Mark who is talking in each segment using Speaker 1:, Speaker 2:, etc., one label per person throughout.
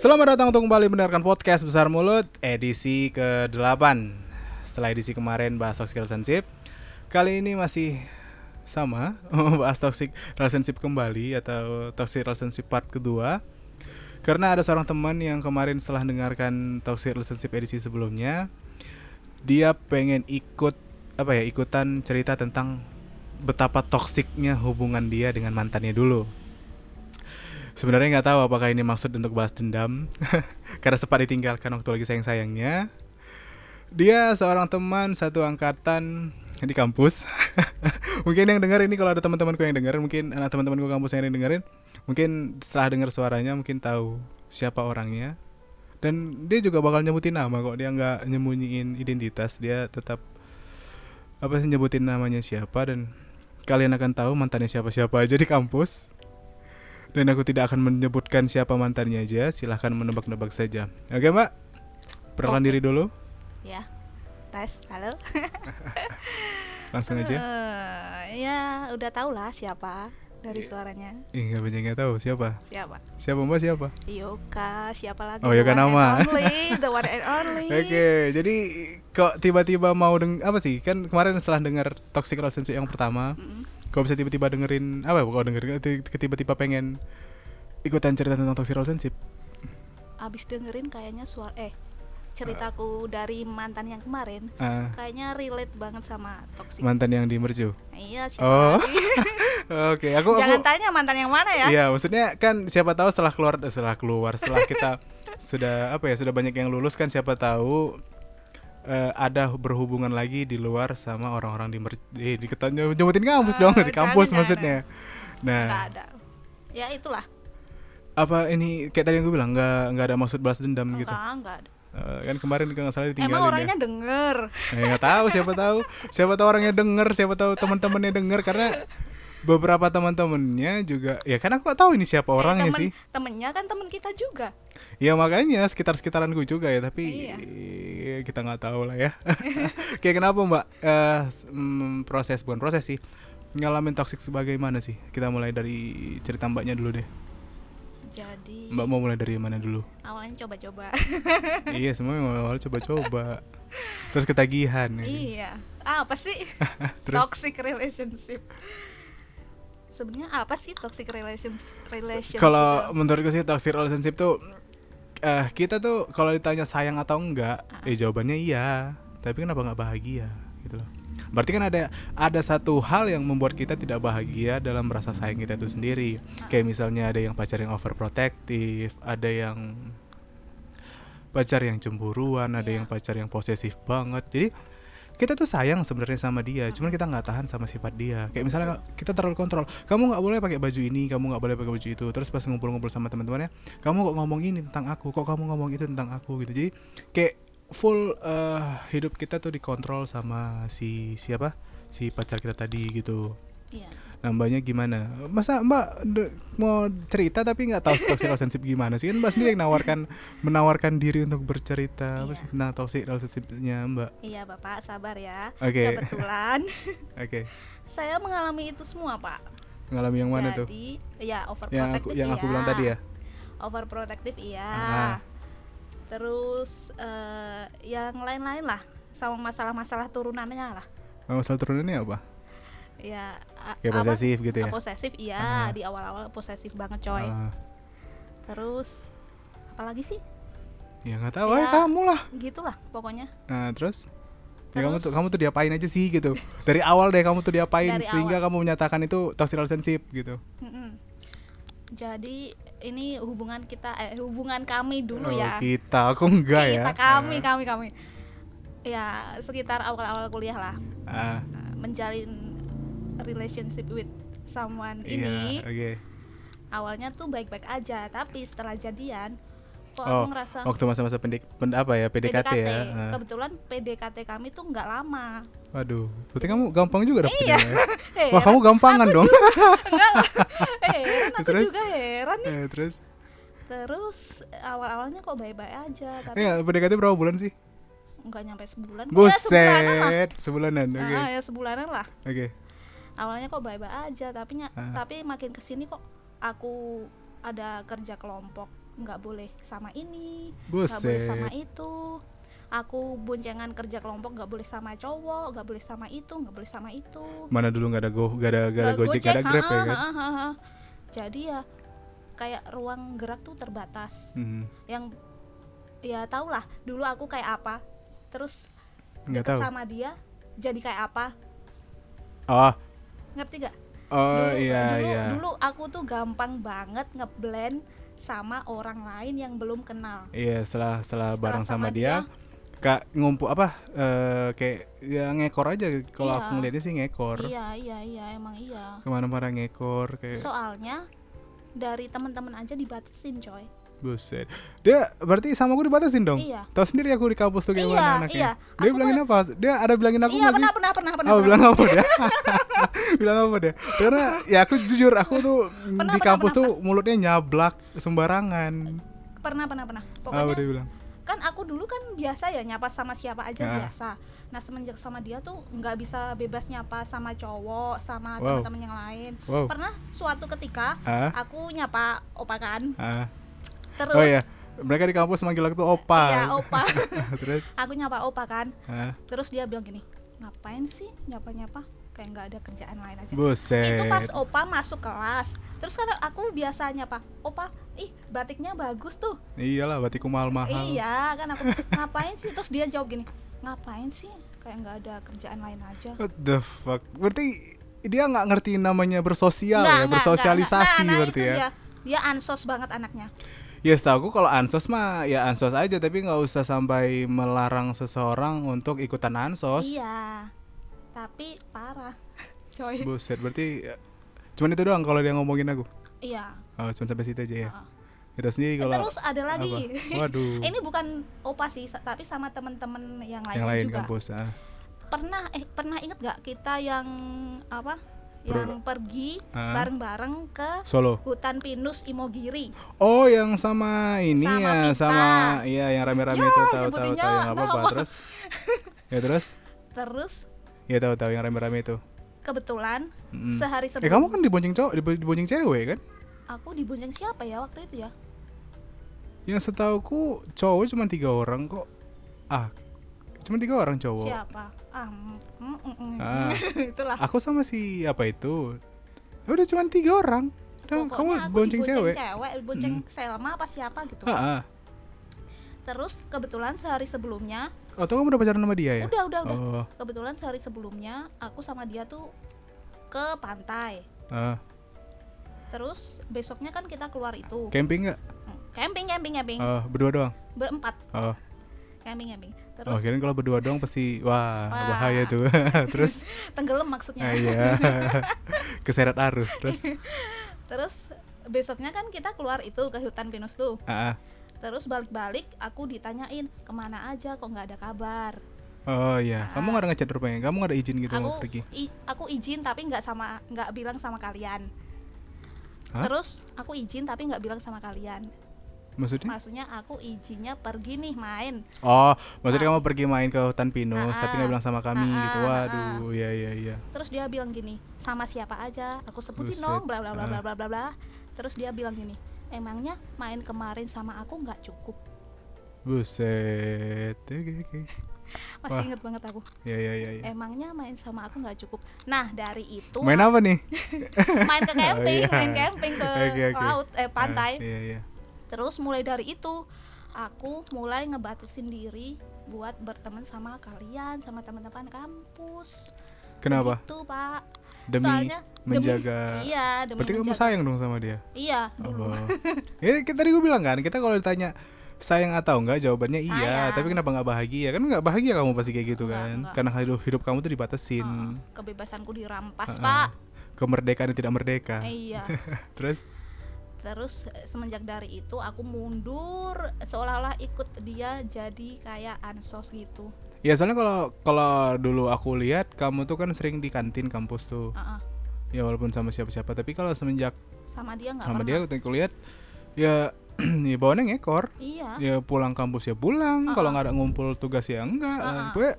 Speaker 1: Selamat datang untuk kembali mendengarkan podcast Besar Mulut edisi ke-8 Setelah edisi kemarin bahas toxic relationship Kali ini masih sama Bahas toxic relationship kembali Atau toxic relationship part kedua. Karena ada seorang teman yang kemarin setelah dengarkan toxic relationship edisi sebelumnya Dia pengen ikut Apa ya ikutan cerita tentang Betapa toksiknya hubungan dia dengan mantannya dulu Sebenarnya nggak tahu apakah ini maksud untuk balas dendam karena sempat ditinggalkan waktu lagi sayang-sayangnya. Dia seorang teman satu angkatan di kampus. mungkin yang dengar ini kalau ada teman-temanku yang dengar, mungkin anak teman-temanku kampus yang dengerin, mungkin setelah dengar suaranya mungkin tahu siapa orangnya. Dan dia juga bakal nyebutin nama kok, dia nggak nyembunyiin identitas, dia tetap apa sih nyebutin namanya siapa dan kalian akan tahu mantannya siapa-siapa aja di kampus dan aku tidak akan menyebutkan siapa mantannya aja silahkan menebak-nebak saja oke mbak perkenalan
Speaker 2: Oke.
Speaker 1: diri dulu
Speaker 2: Ya, tes, halo.
Speaker 1: langsung aja
Speaker 2: Eh, ya, udah tau lah siapa dari suaranya.
Speaker 1: ih nggak banyak nggak tahu siapa
Speaker 2: Siapa?
Speaker 1: siapa mbak siapa
Speaker 2: Yoka, siapa lagi?
Speaker 1: Oh, Yoka nama.
Speaker 2: Only, the one and only.
Speaker 1: oke jadi kok tiba-tiba mau deng apa sih kan kemarin setelah dengar toxic relationship yang pertama
Speaker 2: Mm.
Speaker 1: Kok bisa tiba-tiba dengerin apa ya kok dengerin ti- tiba-tiba pengen ikutan cerita tentang toxic relationship
Speaker 2: Abis dengerin kayaknya suara eh ceritaku dari mantan yang kemarin
Speaker 1: Ah,
Speaker 2: kayaknya relate banget sama toxic.
Speaker 1: mantan yang di mercu
Speaker 2: iya, siapa
Speaker 1: Oh.
Speaker 2: lagi?
Speaker 1: oke aku aku
Speaker 2: Jangan tanya mantan yang mana ya.
Speaker 1: Iya, maksudnya kan siapa tahu setelah keluar eh, setelah keluar setelah kita sudah apa ya sudah banyak yang lulus kan siapa tahu eh, ada berhubungan lagi di luar sama orang-orang di mer eh, di nyebutin kampus
Speaker 2: Ah,
Speaker 1: dong di
Speaker 2: jangan,
Speaker 1: kampus
Speaker 2: jangan.
Speaker 1: maksudnya.
Speaker 2: Nggak
Speaker 1: Nah,
Speaker 2: ada. Ya itulah.
Speaker 1: apa ini kayak tadi yang gue bilang nggak nggak ada maksud balas dendam gitu.
Speaker 2: Enggak, enggak ada.
Speaker 1: Eh, kan kemarin nggak salah ditinggalin
Speaker 2: Emang
Speaker 1: ya.
Speaker 2: orangnya denger.
Speaker 1: Eh, nggak tahu siapa tahu siapa tahu orangnya denger siapa tahu teman-temannya denger karena beberapa teman-temannya juga ya kan aku nggak tahu ini siapa orangnya
Speaker 2: Eh, temen,
Speaker 1: sih
Speaker 2: Temennya kan temen kita juga.
Speaker 1: Ya makanya sekitar sekitaranku juga ya tapi
Speaker 2: Iya.
Speaker 1: kita nggak tahu lah ya. Kayak kenapa mbak mm, proses bukan proses sih ngalamin toxic sebagaimana sih? Kita mulai dari cerita mbaknya dulu deh.
Speaker 2: Jadi
Speaker 1: Mbak mau mulai dari mana dulu?
Speaker 2: awalnya coba-coba.
Speaker 1: iya semua awal coba-coba. Terus ketagihan. ya.
Speaker 2: iya. Ah, apa sih? Toxic relationship. Sebenarnya apa sih toxic relation relationship?
Speaker 1: kalau menurutku sih toxic relationship tuh eh kita tuh kalau ditanya sayang atau enggak,
Speaker 2: Ah.
Speaker 1: eh jawabannya iya. Tapi kenapa nggak bahagia gitu loh. Berarti kan ada ada satu hal yang membuat kita tidak bahagia dalam merasa sayang kita itu sendiri.
Speaker 2: Ah.
Speaker 1: Kayak misalnya ada yang pacar yang overprotective, ada yang pacar yang cemburuan, ada
Speaker 2: Iya.
Speaker 1: yang pacar yang posesif banget. Jadi kita tuh sayang sebenarnya sama dia, cuman kita nggak tahan sama sifat dia. Kayak misalnya kita terlalu kontrol, kamu nggak boleh pakai baju ini, kamu nggak boleh pakai baju itu. Terus pas ngumpul-ngumpul sama teman-temannya, kamu kok ngomong ini tentang aku, kok kamu ngomong itu tentang aku gitu. Jadi kayak full eh, hidup kita tuh dikontrol sama si siapa, si pacar kita tadi gitu.
Speaker 2: Iya.
Speaker 1: Nah mbaknya gimana? Masa mbak mau cerita tapi nggak tahu toxic relationship gimana sih? Kan mbak sendiri yang menawarkan menawarkan diri untuk bercerita apa
Speaker 2: Iya.
Speaker 1: sih tentang toxic relationshipnya mbak?
Speaker 2: Iya, Bapak, sabar ya.
Speaker 1: Oke.
Speaker 2: Kebetulan
Speaker 1: Oke.
Speaker 2: saya mengalami itu semua, Pak.
Speaker 1: Mengalami yang mana tuh?
Speaker 2: Jadi, ya
Speaker 1: Yang aku
Speaker 2: overprotective
Speaker 1: yang aku
Speaker 2: iya.
Speaker 1: bilang tadi ya.
Speaker 2: Overprotective iya.
Speaker 1: Ah.
Speaker 2: Terus eh, yang lain-lain lah sama masalah-masalah turunannya lah.
Speaker 1: Masalah turunannya apa?
Speaker 2: Ya
Speaker 1: Kayak
Speaker 2: apa?
Speaker 1: posesif gitu ya.
Speaker 2: Posesif iya,
Speaker 1: Ah.
Speaker 2: di awal-awal posesif banget, coy.
Speaker 1: Ah,
Speaker 2: Terus apalagi sih?
Speaker 1: ya nggak tahu
Speaker 2: Ya.
Speaker 1: ya kamu lah.
Speaker 2: Gitulah pokoknya.
Speaker 1: Nah, terus? Ya kamu tuh kamu tuh diapain aja sih gitu. Dari awal deh kamu tuh diapain
Speaker 2: Dari
Speaker 1: sehingga
Speaker 2: awal.
Speaker 1: kamu menyatakan itu toxic relationship gitu.
Speaker 2: Mm-mm. Jadi ini hubungan kita eh hubungan kami dulu
Speaker 1: Oh,
Speaker 2: ya.
Speaker 1: kita aku enggak ya.
Speaker 2: Kita kami
Speaker 1: Ah.
Speaker 2: kami kami. Ya, sekitar awal-awal kuliah lah.
Speaker 1: Ah,
Speaker 2: Nah, menjalin relationship with someone
Speaker 1: iya,
Speaker 2: ini
Speaker 1: oke.
Speaker 2: awalnya tuh baik-baik aja, tapi setelah jadian kok
Speaker 1: Oh,
Speaker 2: aku ngerasa
Speaker 1: Waktu masa-masa pendik pen, apa ya PDKT, ya. Ah.
Speaker 2: Kebetulan PDKT kami tuh nggak lama.
Speaker 1: Waduh, berarti kamu gampang juga dapetnya
Speaker 2: Iya.
Speaker 1: ya.
Speaker 2: Heran,
Speaker 1: Wah, kamu gampangan dong.
Speaker 2: enggak lah. Heran aku
Speaker 1: Terus?
Speaker 2: juga heran nih.
Speaker 1: Eh, terus
Speaker 2: Terus awal-awalnya kok baik-baik aja, tapi
Speaker 1: ya PDKT berapa bulan sih?
Speaker 2: nggak nyampe sebulan. Ya, sebulanan lah.
Speaker 1: Buset, sebulanan. Oke.
Speaker 2: Ah, ya sebulanan lah.
Speaker 1: Oke.
Speaker 2: Awalnya kok baik-baik aja, tapi
Speaker 1: Ah.
Speaker 2: tapi makin ke sini kok aku ada kerja kelompok nggak boleh sama ini nggak boleh sama itu aku boncengan kerja kelompok nggak boleh sama cowok nggak boleh sama itu nggak boleh sama itu
Speaker 1: Mana dulu nggak ada go, nggak ada, nggak ada gojek, nggak ada grab ya kan?
Speaker 2: jadi ya kayak ruang gerak tuh terbatas
Speaker 1: Mhm.
Speaker 2: yang ya tau lah dulu aku kayak apa terus
Speaker 1: Nggak tahu.
Speaker 2: sama dia jadi kayak apa
Speaker 1: Oh,
Speaker 2: ngerti gak
Speaker 1: oh
Speaker 2: dulu,
Speaker 1: iya
Speaker 2: dulu,
Speaker 1: iya.
Speaker 2: dulu aku tuh gampang banget ngeblend sama orang lain yang belum kenal.
Speaker 1: Iya setelah setelah
Speaker 2: Setelah
Speaker 1: bareng sama,
Speaker 2: sama
Speaker 1: dia, kak ngumpul apa eh kayak ya ngekor aja. Kalau
Speaker 2: Iya.
Speaker 1: aku ngeliatnya sih ngekor.
Speaker 2: Iya iya iya emang iya.
Speaker 1: Ke mana-mana ngekor kayak
Speaker 2: soalnya dari teman-teman aja dibatasin coy
Speaker 1: buset dia berarti sama aku dibatasin dong
Speaker 2: Iya.
Speaker 1: tahu sendiri aku di kampus tuh
Speaker 2: Iya,
Speaker 1: mana anaknya
Speaker 2: iya.
Speaker 1: dia
Speaker 2: Aku
Speaker 1: bilangin apa dia ada bilangin aku
Speaker 2: iya
Speaker 1: sih
Speaker 2: pernah pernah pernah pernah
Speaker 1: Oh
Speaker 2: pernah.
Speaker 1: bilang apa dia? bilang apa dia? Karena ya aku jujur aku tuh
Speaker 2: Pernah,
Speaker 1: di
Speaker 2: pernah,
Speaker 1: kampus
Speaker 2: pernah.
Speaker 1: tuh mulutnya nyablak sembarangan.
Speaker 2: pernah pernah pernah
Speaker 1: Apa
Speaker 2: pokoknya
Speaker 1: dia bilang?
Speaker 2: kan aku dulu kan biasa ya nyapa sama siapa aja
Speaker 1: Ah.
Speaker 2: biasa nah semenjak sama dia tuh nggak bisa bebas nyapa sama cowok sama
Speaker 1: Wow.
Speaker 2: teman-teman yang lain
Speaker 1: Wow.
Speaker 2: pernah suatu ketika
Speaker 1: Ah,
Speaker 2: aku nyapa opa kan
Speaker 1: ah.
Speaker 2: Terus
Speaker 1: Oh iya, mereka di kampus manggil aku tuh opa.
Speaker 2: iya opa
Speaker 1: Terus,
Speaker 2: aku nyapa opa kan
Speaker 1: ah,
Speaker 2: terus dia bilang gini ngapain sih nyapa nyapa kayak nggak ada kerjaan lain aja
Speaker 1: buset.
Speaker 2: itu pas opa masuk kelas terus kan aku biasa nyapa opa ih batiknya bagus tuh
Speaker 1: Iyalah, batiku mahal-mahal.
Speaker 2: iya kan aku ngapain sih terus dia jawab gini ngapain sih kayak nggak ada kerjaan lain aja
Speaker 1: What the fuck? Berarti dia nggak ngerti namanya bersosial
Speaker 2: Nggak,
Speaker 1: ya,
Speaker 2: nggak,
Speaker 1: bersosialisasi
Speaker 2: nggak. Nah, nah,
Speaker 1: berarti ya.
Speaker 2: dia. dia ansos banget anaknya
Speaker 1: Ya setahu aku kalau ansos mah ya ansos aja tapi nggak usah sampai melarang seseorang untuk ikutan ansos.
Speaker 2: iya tapi parah coy
Speaker 1: Buset, berarti ya, cuman itu doang kalau dia ngomongin aku.
Speaker 2: iya
Speaker 1: Oh, cuma sampai situ aja ya.
Speaker 2: Heeh.
Speaker 1: Kita sendiri
Speaker 2: Eh,
Speaker 1: kalau
Speaker 2: terus ada lagi
Speaker 1: apa? Waduh.
Speaker 2: ini bukan opa sih tapi sama temen-temen yang lain
Speaker 1: yang lain
Speaker 2: juga
Speaker 1: kampus. Ah.
Speaker 2: pernah eh pernah inget gak kita yang apa Yang pergi bareng-bareng ke
Speaker 1: Solo.
Speaker 2: hutan pinus Imogiri
Speaker 1: Oh, yang sama ini
Speaker 2: Sama
Speaker 1: ya,
Speaker 2: Vita.
Speaker 1: sama iya yang rame-rame itu tahu tahu yang apa apa terus. ya terus?
Speaker 2: terus
Speaker 1: Ya tahu tahu yang rame-rame itu.
Speaker 2: kebetulan
Speaker 1: Mm.
Speaker 2: sehari
Speaker 1: Eh
Speaker 2: sebelum
Speaker 1: kamu kan dibonceng cowok, dibo- dibonceng cewek kan?
Speaker 2: aku dibonceng siapa ya waktu itu ya
Speaker 1: Yang setauku cowok cuma tiga orang kok. Ah, cuma tiga orang cowok.
Speaker 2: siapa ah mm, mm, mm, mm.
Speaker 1: Ah.
Speaker 2: itulah
Speaker 1: Aku sama si apa itu? Ya udah cuma tiga orang. Udah, kamu bonceng cewek.
Speaker 2: cewek bonceng Selma apa siapa gitu
Speaker 1: Ah, ah.
Speaker 2: terus kebetulan sehari sebelumnya
Speaker 1: Oh, tuh kamu udah pacaran sama dia ya?
Speaker 2: udah udah udah
Speaker 1: Oh,
Speaker 2: kebetulan sehari sebelumnya aku sama dia tuh ke pantai
Speaker 1: ah.
Speaker 2: terus besoknya kan kita keluar itu
Speaker 1: camping nggak?
Speaker 2: Hmm, camping camping camping
Speaker 1: Oh, berdua doang.
Speaker 2: berempat
Speaker 1: Oh,
Speaker 2: camping camping terus
Speaker 1: oh kirain kalau berdua doang pasti wah,
Speaker 2: Wah.
Speaker 1: bahaya tuh. Terus
Speaker 2: tenggelam maksudnya
Speaker 1: ah, iya. Keseret arus terus.
Speaker 2: terus besoknya kan kita keluar itu ke hutan pinus tuh
Speaker 1: Ah,
Speaker 2: terus balik-balik aku ditanyain ke mana aja kok nggak ada kabar
Speaker 1: Oh iya, kamu nggak ada ngechat rupanya. Kamu nggak ada izin gitu
Speaker 2: aku
Speaker 1: mau pergi.
Speaker 2: i- aku izin tapi nggak sama nggak bilang sama kalian
Speaker 1: Hah?
Speaker 2: terus aku izin tapi nggak bilang sama kalian
Speaker 1: Maksudnya?
Speaker 2: maksudnya aku izinnya pergi nih main
Speaker 1: Oh, maksudnya kamu pergi main ke hutan pinus
Speaker 2: Ah,
Speaker 1: tapi nggak bilang sama kami
Speaker 2: Ah,
Speaker 1: gitu.
Speaker 2: ah,
Speaker 1: Waduh, iya iya iya.
Speaker 2: terus dia bilang gini sama siapa aja aku sebutin
Speaker 1: Buset,
Speaker 2: dong bla bla bla
Speaker 1: ah.
Speaker 2: bla bla bla bla terus dia bilang gini emangnya main kemarin sama aku nggak cukup
Speaker 1: Buset. Oke oke.
Speaker 2: masih
Speaker 1: Wah.
Speaker 2: inget banget aku
Speaker 1: Iya iya iya. iya.
Speaker 2: emangnya main sama aku nggak cukup nah dari itu
Speaker 1: Main apa nih?
Speaker 2: main ke camping
Speaker 1: iya.
Speaker 2: main camping ke
Speaker 1: Oke, oke.
Speaker 2: laut eh pantai
Speaker 1: Ah, iya iya.
Speaker 2: Terus mulai dari itu aku mulai ngebatasin diri buat berteman sama kalian sama teman-teman kampus
Speaker 1: Kenapa?
Speaker 2: Begitu, pak
Speaker 1: Demi
Speaker 2: Soalnya demi-
Speaker 1: menjaga.
Speaker 2: iya demi
Speaker 1: Berarti kamu
Speaker 2: menjaga
Speaker 1: sayang dong sama dia.
Speaker 2: iya dulu
Speaker 1: Oh. ya kita tadi gue bilang kan, kita kalau ditanya sayang atau enggak jawabannya iya,
Speaker 2: Sayang.
Speaker 1: tapi kenapa nggak bahagia? Kan nggak bahagia kamu pasti kayak gitu
Speaker 2: Enggak,
Speaker 1: kan.
Speaker 2: enggak.
Speaker 1: Karena hidup hidup kamu tuh dibatasin.
Speaker 2: Kebebasanku dirampas
Speaker 1: Heeh.
Speaker 2: pak
Speaker 1: Kemerdekaan yang tidak merdeka.
Speaker 2: Eh, iya
Speaker 1: Terus
Speaker 2: terus eh, semenjak dari itu aku mundur seolah-olah ikut dia jadi kayak ansos gitu
Speaker 1: ya soalnya kalau kalau dulu aku lihat kamu tuh kan sering di kantin kampus tuh.
Speaker 2: Heeh.
Speaker 1: Ya walaupun sama siapa-siapa, tapi kalau semenjak
Speaker 2: sama dia nggak
Speaker 1: sama
Speaker 2: pernah
Speaker 1: dia aku lihat ya ya bawaannya ngekor.
Speaker 2: iya
Speaker 1: Ya pulang kampus ya pulang, kalau
Speaker 2: Uh-uh.
Speaker 1: nggak ada ngumpul tugas ya enggak.
Speaker 2: Uh-uh.
Speaker 1: Pokoknya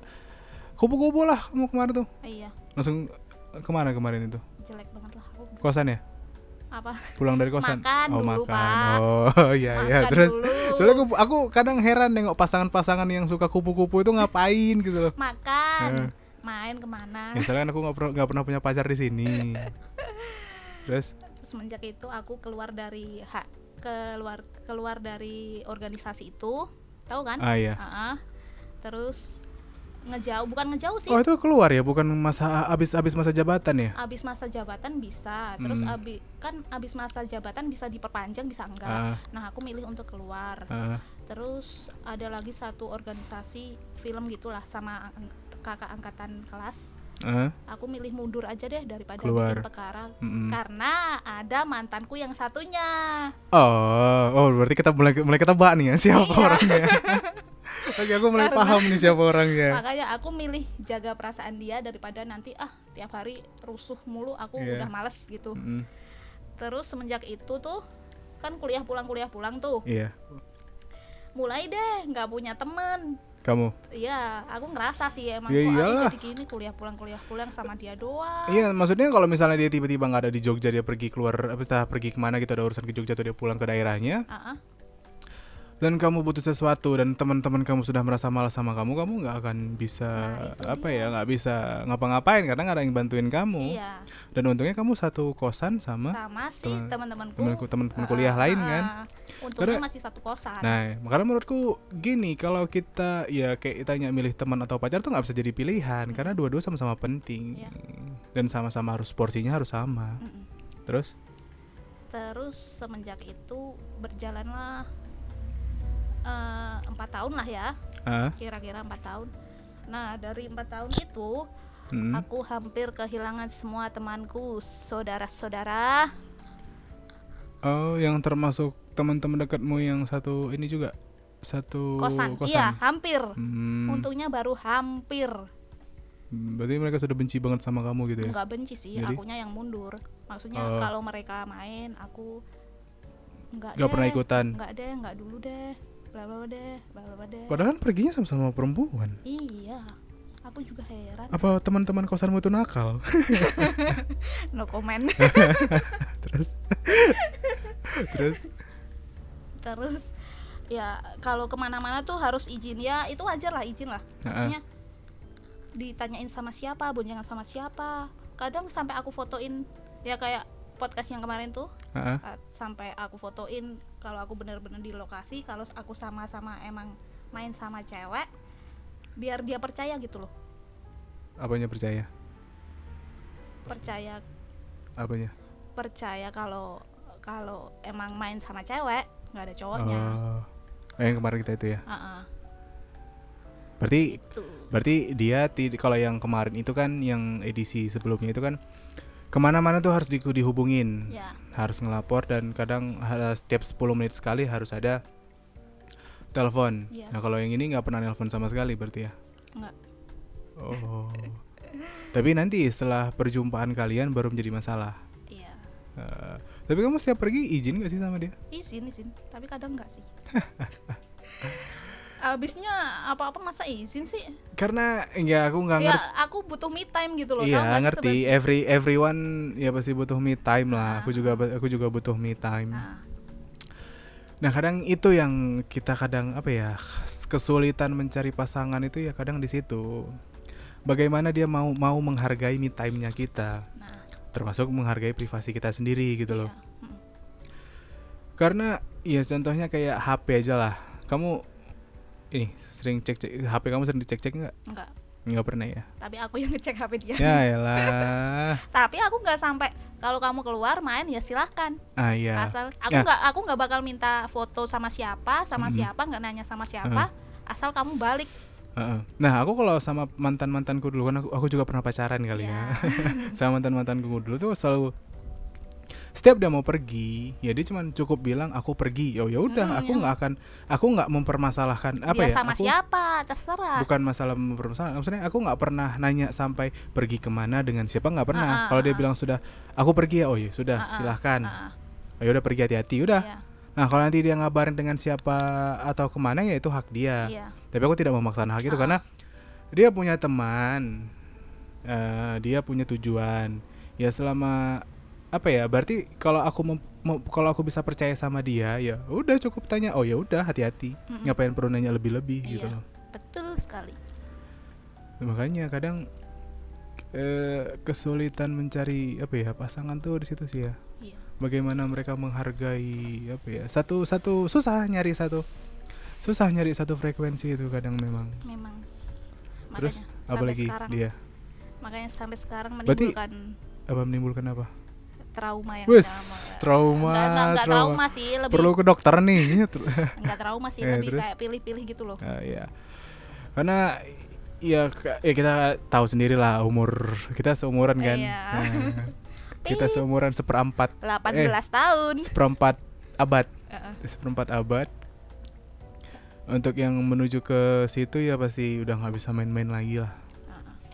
Speaker 1: kupu-kupu lah kamu kemarin tuh.
Speaker 2: iya
Speaker 1: Langsung ke mana kemarin itu?
Speaker 2: jelek banget lah aku
Speaker 1: Kosan ya?
Speaker 2: Apa?
Speaker 1: Pulang dari kosan?
Speaker 2: Makan
Speaker 1: oh
Speaker 2: dulu,
Speaker 1: makan.
Speaker 2: Pak.
Speaker 1: oh iya iya. Terus
Speaker 2: dulu.
Speaker 1: soalnya aku, aku kadang heran nengok pasangan-pasangan yang suka kupu-kupu itu ngapain gitu loh.
Speaker 2: Makan.
Speaker 1: Eh.
Speaker 2: main ke mana?
Speaker 1: Misalnya kan aku nggak pernah nggak pernah punya pacar di sini. Terus?
Speaker 2: Semenjak itu aku keluar dari hak keluar keluar dari organisasi itu. Tahu kan?
Speaker 1: Ah iya.
Speaker 2: Ah, terus ngejauh bukan ngejauh sih
Speaker 1: oh itu keluar ya bukan masa abis abis masa jabatan ya
Speaker 2: abis masa jabatan bisa terus
Speaker 1: Hmm.
Speaker 2: abi kan abis masa jabatan bisa diperpanjang bisa enggak
Speaker 1: Ah.
Speaker 2: nah aku milih untuk keluar
Speaker 1: Ah,
Speaker 2: terus ada lagi satu organisasi film gitulah sama ang- kakak angkatan kelas
Speaker 1: ah,
Speaker 2: aku milih mundur aja deh daripada
Speaker 1: Keluar.
Speaker 2: bikin perkara
Speaker 1: mm-mm.
Speaker 2: karena ada mantanku yang satunya
Speaker 1: oh oh berarti kita mulai mulai ketebak nih ya siapa
Speaker 2: Iya.
Speaker 1: orangnya oke aku mulai
Speaker 2: Karena-
Speaker 1: paham nih siapa orangnya
Speaker 2: makanya aku milih jaga perasaan dia daripada nanti ah tiap hari rusuh mulu aku
Speaker 1: Iya.
Speaker 2: udah males gitu
Speaker 1: Mm-mm.
Speaker 2: terus semenjak itu tuh kan kuliah pulang kuliah pulang tuh
Speaker 1: iya
Speaker 2: mulai deh nggak punya temen
Speaker 1: kamu
Speaker 2: iya aku ngerasa sih emang
Speaker 1: Ya iyalah.
Speaker 2: aku jadi gini kuliah pulang kuliah pulang sama dia doang
Speaker 1: Iya, maksudnya kalau misalnya dia tiba-tiba nggak ada di Jogja, dia pergi keluar, apa pergi ke mana gitu ada urusan ke Jogja atau dia pulang ke daerahnya,
Speaker 2: Ah, ah.
Speaker 1: Dan kamu butuh sesuatu dan teman-teman kamu sudah merasa malas sama kamu, kamu nggak akan bisa
Speaker 2: Nah,
Speaker 1: apa
Speaker 2: dia.
Speaker 1: ya, nggak bisa ngapa-ngapain karena nggak ada yang bantuin kamu.
Speaker 2: iya
Speaker 1: Dan untungnya kamu satu kosan sama
Speaker 2: sama si
Speaker 1: teman-
Speaker 2: teman-temanku
Speaker 1: temanku teman-teman
Speaker 2: Ah,
Speaker 1: kuliah lain
Speaker 2: ah,
Speaker 1: kan.
Speaker 2: ah. untungnya
Speaker 1: Karena-
Speaker 2: masih satu kosan
Speaker 1: Nah, makanya menurutku gini, kalau kita ya kayak tanya milih teman atau pacar tuh nggak bisa jadi pilihan karena dua-dua sama-sama penting
Speaker 2: Iya.
Speaker 1: dan sama-sama harus porsinya harus sama.
Speaker 2: Mm-mm.
Speaker 1: Terus?
Speaker 2: terus semenjak itu berjalanlah eh, empat tahun lah ya
Speaker 1: Ah,
Speaker 2: kira-kira empat tahun nah dari empat tahun itu
Speaker 1: mm.
Speaker 2: aku hampir kehilangan semua temanku saudara-saudara
Speaker 1: Oh, yang termasuk teman-teman dekatmu yang satu ini juga satu
Speaker 2: kosan. iya hampir
Speaker 1: Hmm,
Speaker 2: untungnya baru hampir
Speaker 1: berarti mereka sudah benci banget sama kamu gitu ya?
Speaker 2: nggak benci sih
Speaker 1: Jadi?
Speaker 2: akunya yang mundur maksudnya
Speaker 1: Oh.
Speaker 2: kalau mereka main aku nggak
Speaker 1: Gak pernah ikutan.
Speaker 2: nggak deh nggak dulu deh bla bla deh bla bla deh
Speaker 1: Padahal kan perginya sama-sama perempuan.
Speaker 2: iya aku juga heran
Speaker 1: Apa teman-teman kosanmu itu nakal?
Speaker 2: no comment
Speaker 1: Terus? Terus?
Speaker 2: terus ya kalau ke mana-mana tuh harus izin ya itu wajar lah izin lah maksudnya ditanyain sama siapa boncengan sama siapa kadang sampai aku fotoin ya kayak podcast yang kemarin tuh
Speaker 1: Heeh.
Speaker 2: uh, sampai aku fotoin kalau aku bener-bener di lokasi kalau aku sama-sama emang main sama cewek biar dia percaya gitu loh
Speaker 1: Apanya percaya?
Speaker 2: percaya
Speaker 1: Apanya?
Speaker 2: percaya kalau kalau emang main sama cewek nggak ada cowoknya
Speaker 1: Oh. Oh, yang kemarin kita itu ya.
Speaker 2: Ah,
Speaker 1: Berarti
Speaker 2: itu
Speaker 1: berarti dia kalau yang kemarin itu kan yang edisi sebelumnya itu kan ke mana-mana tuh harus di- dihubungin.
Speaker 2: ya
Speaker 1: harus ngelapor dan kadang setiap 10 menit sekali harus ada telepon.
Speaker 2: Iya.
Speaker 1: Nah kalau yang ini nggak pernah nelpon sama sekali berarti ya?
Speaker 2: nggak
Speaker 1: Oh. tapi nanti setelah perjumpaan kalian baru menjadi masalah.
Speaker 2: iya
Speaker 1: Eh, tapi kamu setiap pergi izin gak sih sama dia?
Speaker 2: izin izin tapi kadang nggak sih abisnya apa-apa masa izin sih
Speaker 1: Karena ya aku nggak
Speaker 2: ya
Speaker 1: ngerti.
Speaker 2: aku butuh me time gitu loh
Speaker 1: Iya
Speaker 2: sih
Speaker 1: ngerti.
Speaker 2: seben-
Speaker 1: Every everyone ya pasti butuh me time lah.
Speaker 2: Ah.
Speaker 1: Aku juga aku juga butuh me time.
Speaker 2: Nah,
Speaker 1: Nah kadang itu yang kita kadang apa ya kesulitan mencari pasangan itu ya kadang di situ. Bagaimana dia mau mau menghargai me time-nya kita,
Speaker 2: nah
Speaker 1: termasuk menghargai privasi kita sendiri gitu loh.
Speaker 2: iya. Mm.
Speaker 1: Karena ya contohnya kayak HP aja lah. Kamu ini sering cek cek HP kamu sering dicek cek nggak?
Speaker 2: enggak
Speaker 1: Nggak pernah ya?
Speaker 2: tapi aku yang ngecek HP dia
Speaker 1: Ya elah.
Speaker 2: tapi aku nggak sampai kalau kamu keluar main ya silahkan
Speaker 1: Ah iya.
Speaker 2: asal aku
Speaker 1: Ya.
Speaker 2: nggak aku nggak bakal minta foto sama siapa sama
Speaker 1: Mm-mm.
Speaker 2: siapa nggak nanya sama siapa asal kamu balik
Speaker 1: Heeh. Nah aku kalau sama mantan mantanku dulu kan aku, aku juga pernah pacaran kali
Speaker 2: Iya.
Speaker 1: ya. sama mantan mantanku dulu tuh selalu setiap dia mau pergi ya dia cuma cukup bilang aku pergi. Ya ya udah
Speaker 2: Hmm,
Speaker 1: aku
Speaker 2: iya.
Speaker 1: nggak akan aku nggak mempermasalahkan apa
Speaker 2: dia
Speaker 1: ya
Speaker 2: sama
Speaker 1: aku
Speaker 2: siapa? Terserah.
Speaker 1: Bukan masalah mempermasalahkan maksudnya aku nggak pernah nanya sampai pergi ke mana dengan siapa nggak pernah.
Speaker 2: Ah, ah,
Speaker 1: kalau dia
Speaker 2: ah.
Speaker 1: bilang sudah aku pergi ya? Oh iya sudah
Speaker 2: Ah, ah,
Speaker 1: silahkan.
Speaker 2: Ah,
Speaker 1: ya udah pergi hati-hati udah.
Speaker 2: Iya,
Speaker 1: nah kalau nanti dia ngabarin dengan siapa atau ke mana ya itu hak dia.
Speaker 2: Iya.
Speaker 1: tapi aku tidak memaksakan hak itu
Speaker 2: Ah.
Speaker 1: karena dia punya teman eh, dia punya tujuan. Ya selama apa ya berarti kalau aku mem- mau- kalau aku bisa percaya sama dia ya udah cukup tanya oh ya udah hati-hati.
Speaker 2: Mm-mm.
Speaker 1: ngapain perlu nanya lebih-lebih gitu
Speaker 2: Iya.
Speaker 1: loh.
Speaker 2: betul sekali.
Speaker 1: Ya, makanya kadang eh, kesulitan mencari apa ya pasangan tuh di situ sih ya.
Speaker 2: Iya.
Speaker 1: Bagaimana mereka menghargai apa ya satu satu susah nyari satu susah nyari satu frekuensi itu kadang memang.
Speaker 2: Memang.
Speaker 1: Terus
Speaker 2: Makanya,
Speaker 1: apa
Speaker 2: sampai
Speaker 1: lagi
Speaker 2: sekarang,
Speaker 1: dia?
Speaker 2: Makanya sampai sekarang
Speaker 1: Berarti-
Speaker 2: menimbulkan
Speaker 1: apa menimbulkan apa
Speaker 2: trauma yang sama.
Speaker 1: trauma
Speaker 2: enggak, enggak, enggak
Speaker 1: trauma.
Speaker 2: trauma sih lebih
Speaker 1: perlu ke dokter nih
Speaker 2: enggak trauma sih
Speaker 1: Eh,
Speaker 2: lebih
Speaker 1: terus?
Speaker 2: kayak pilih-pilih gitu loh
Speaker 1: Ah, iya. Karena ya, ya kita tahu sendiri lah umur kita seumuran kan.
Speaker 2: Iya.
Speaker 1: Nah, kita seumuran seperempat
Speaker 2: 18
Speaker 1: Eh.
Speaker 2: tahun
Speaker 1: seperempat abad
Speaker 2: Heeh.
Speaker 1: seperempat abad. Untuk yang menuju ke situ ya pasti udah nggak bisa main-main lagi lah.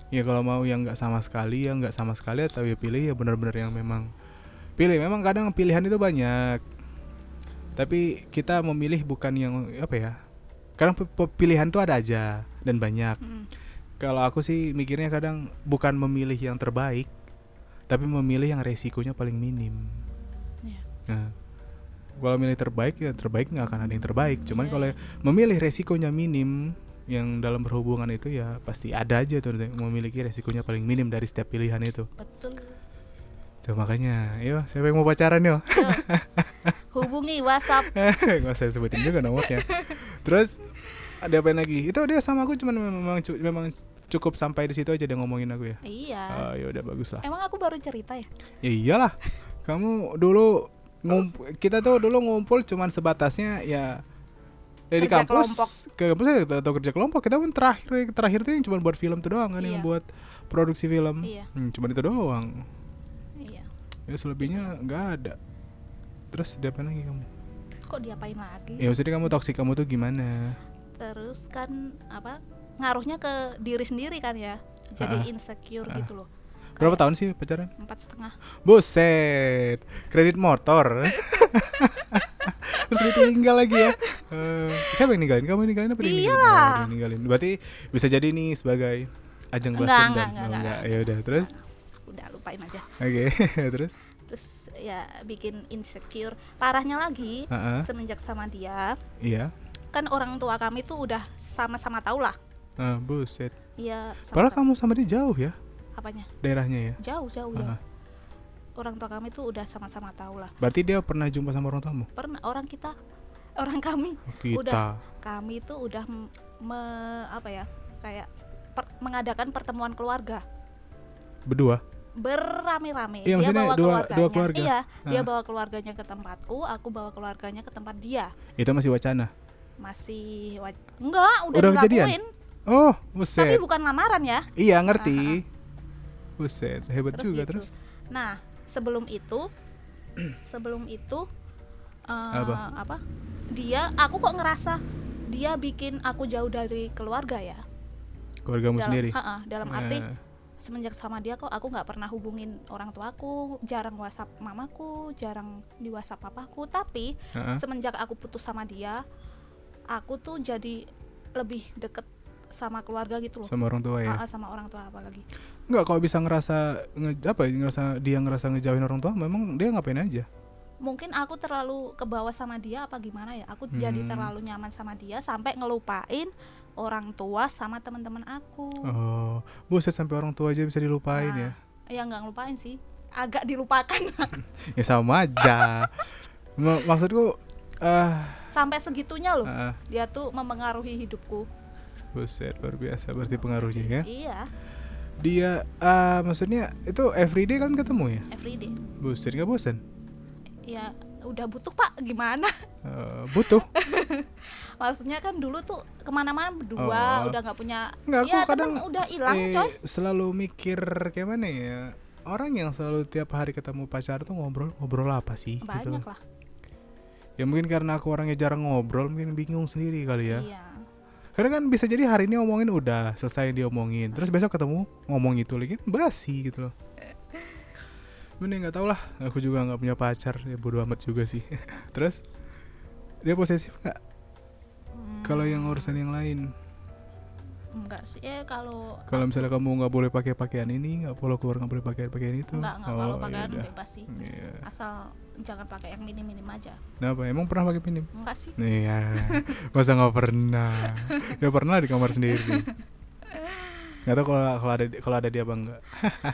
Speaker 1: Ya kalau mau yang nggak sama sekali ya nggak sama sekali atau ya pilih ya benar-benar yang memang pilih. Memang kadang pilihan itu banyak. Tapi kita memilih bukan yang apa ya? Kadang pilihan tuh ada aja dan banyak.
Speaker 2: Mm.
Speaker 1: Kalau aku sih mikirnya kadang bukan memilih yang terbaik, tapi memilih yang resikonya paling minim.
Speaker 2: Iya.
Speaker 1: Nah, kalau milih terbaik ya terbaik nggak akan ada yang terbaik. Cuman
Speaker 2: Iya,
Speaker 1: kalau memilih resikonya minim, yang dalam berhubungan itu ya pasti ada aja tuh memiliki resikonya paling minim dari setiap pilihan itu.
Speaker 2: betul
Speaker 1: Tuh makanya, yo siapa yang mau pacaran yo?
Speaker 2: Hubungi WhatsApp
Speaker 1: Nggak usah sebutin juga nomornya. Terus ada apa lagi? Itu dia sama aku cuman memang memang cukup sampai di situ aja dia ngomongin aku ya.
Speaker 2: iya
Speaker 1: Ah, ya udah bagus lah.
Speaker 2: emang aku baru cerita ya
Speaker 1: Ya iyalah. Kamu dulu ngump kita tuh dulu ngumpul cuman sebatasnya ya ya di kampus
Speaker 2: kelompok.
Speaker 1: ke kampus ya atau kerja kelompok kita pun terakhir terakhir tuh yang cuma buat film tuh doang kan yang
Speaker 2: Iya.
Speaker 1: buat produksi film
Speaker 2: Iya.
Speaker 1: hmm, cuman itu doang ya selebihnya nggak ada. Terus dia apa lagi kamu?
Speaker 2: Kok diapain lagi?
Speaker 1: Ya maksudnya kamu toksik kamu tuh gimana?
Speaker 2: Terus kan apa ngaruhnya ke diri sendiri kan ya? Jadi
Speaker 1: Ah.
Speaker 2: insecure
Speaker 1: Ah.
Speaker 2: gitu loh.
Speaker 1: Berapa
Speaker 2: Kayak
Speaker 1: tahun sih pacaran?
Speaker 2: Empat setengah.
Speaker 1: Buset kredit motor. Terus ditinggal lagi ya? Eh, siapa yang ninggalin? Kamu yang ninggalin apa dia ninggalin?
Speaker 2: lah.
Speaker 1: Oh, ninggalin. Berarti bisa jadi nih sebagai ajang balas dendam.
Speaker 2: enggak,
Speaker 1: Oh,
Speaker 2: enggak,
Speaker 1: enggak.
Speaker 2: enggak.
Speaker 1: ya udah terus
Speaker 2: udah lupain aja.
Speaker 1: Oke terus?
Speaker 2: Terus ya bikin insecure. Parahnya lagi
Speaker 1: Heeh.
Speaker 2: semenjak sama dia
Speaker 1: iya.
Speaker 2: kan orang tua kami tuh udah sama-sama tahu lah.
Speaker 1: Ah, buset.
Speaker 2: Iya
Speaker 1: padahal kamu sama dia jauh ya?
Speaker 2: Apanya?
Speaker 1: Daerahnya ya?
Speaker 2: Jauh jauh
Speaker 1: Ah,
Speaker 2: ya orang tua kami tuh udah sama-sama tahu lah.
Speaker 1: Berarti dia pernah jumpa sama orang tuamu?
Speaker 2: Pernah orang kita orang kami.
Speaker 1: Kita.
Speaker 2: Udah. kami tuh udah me- apa ya kayak per- mengadakan pertemuan keluarga.
Speaker 1: Berdua
Speaker 2: berame-rame.
Speaker 1: Iya,
Speaker 2: dia bawa
Speaker 1: dua-
Speaker 2: keluarganya.
Speaker 1: dua keluarga.
Speaker 2: iya dia
Speaker 1: Ah.
Speaker 2: bawa keluarganya ke tempatku aku bawa keluarganya ke tempat dia.
Speaker 1: Itu masih wacana?
Speaker 2: Masih wa- enggak udah,
Speaker 1: Udah kejadian? oh
Speaker 2: tapi
Speaker 1: buset.
Speaker 2: bukan lamaran ya?
Speaker 1: Iya ngerti. Buset hebat
Speaker 2: Terus
Speaker 1: juga
Speaker 2: gitu.
Speaker 1: terus?
Speaker 2: Nah sebelum itu sebelum itu eh,
Speaker 1: Apa?
Speaker 2: apa? Dia aku kok ngerasa dia bikin aku jauh dari keluarga ya?
Speaker 1: Keluargamu
Speaker 2: dalam
Speaker 1: sendiri?
Speaker 2: Ha-ha, dalam arti
Speaker 1: Eh,
Speaker 2: semenjak sama dia kok aku nggak pernah hubungin orang tuaku jarang whatsapp mamaku jarang di whatsapp papaku. Tapi
Speaker 1: heeh.
Speaker 2: semenjak aku putus sama dia aku tuh jadi lebih deket sama keluarga gitu loh.
Speaker 1: Sama orang tua ya?
Speaker 2: Ha-ha, sama orang tua apalagi.
Speaker 1: Enggak kalau bisa ngerasa nge, apa ya, ngerasa dia ngerasa ngejauhin orang tua memang dia ngapain aja?
Speaker 2: Mungkin aku terlalu kebawa sama dia apa gimana ya? Aku jadi
Speaker 1: Hmm.
Speaker 2: terlalu nyaman sama dia sampai ngelupain orang tua sama teman-teman aku.
Speaker 1: Oh buset sampai orang tua aja bisa dilupain ya
Speaker 2: Nah, ya? nggak ngelupain sih. Agak dilupakan.
Speaker 1: Ya sama aja. Ma- maksudku ah
Speaker 2: sampai segitunya loh.
Speaker 1: ah,
Speaker 2: dia tuh memengaruhi hidupku.
Speaker 1: Buset luar biasa berarti pengaruhnya ya?
Speaker 2: Iya.
Speaker 1: Dia ah maksudnya itu everyday kan ketemu ya?
Speaker 2: Everyday.
Speaker 1: Buset nggak bosan
Speaker 2: ya udah butuh pak. Gimana?
Speaker 1: Eh, butuh.
Speaker 2: Maksudnya kan dulu tuh ke mana-mana berdua
Speaker 1: Oh.
Speaker 2: udah nggak punya
Speaker 1: nggak aku
Speaker 2: ya
Speaker 1: kadang
Speaker 2: udah hilang
Speaker 1: eh,
Speaker 2: coy.
Speaker 1: selalu mikir kayak mana ya orang yang selalu tiap hari ketemu pacar tuh ngobrol ngobrol apa sih gitu
Speaker 2: banyak
Speaker 1: loh.
Speaker 2: lah.
Speaker 1: Ya mungkin karena aku orangnya jarang ngobrol mungkin bingung sendiri kali ya.
Speaker 2: Iya.
Speaker 1: Karena kan bisa jadi hari ini ngomongin udah selesai diomongin terus besok ketemu ngomong itu lagi kan basi gitu loh Mending nggak tau lah aku juga nggak punya pacar ya bodo amat juga sih terus dia posesif nggak kalau yang urusan yang lain
Speaker 2: enggak sih ya kalau
Speaker 1: Kalau misalnya kamu nggak boleh pakai pakaian ini, nggak boleh keluar nggak boleh pakai pakaian itu.
Speaker 2: enggak enggak kalau
Speaker 1: Oh,
Speaker 2: pakaian
Speaker 1: yaudah.
Speaker 2: bebas sih
Speaker 1: Iya.
Speaker 2: asal jangan pakai yang minim-minim aja
Speaker 1: Kenapa? Emang pernah pakai minim?
Speaker 2: enggak sih
Speaker 1: Iya. Masa nggak pernah? ya pernah di kamar sendiri. Nggak tahu kalau kalau ada kalau ada dia bang nggak.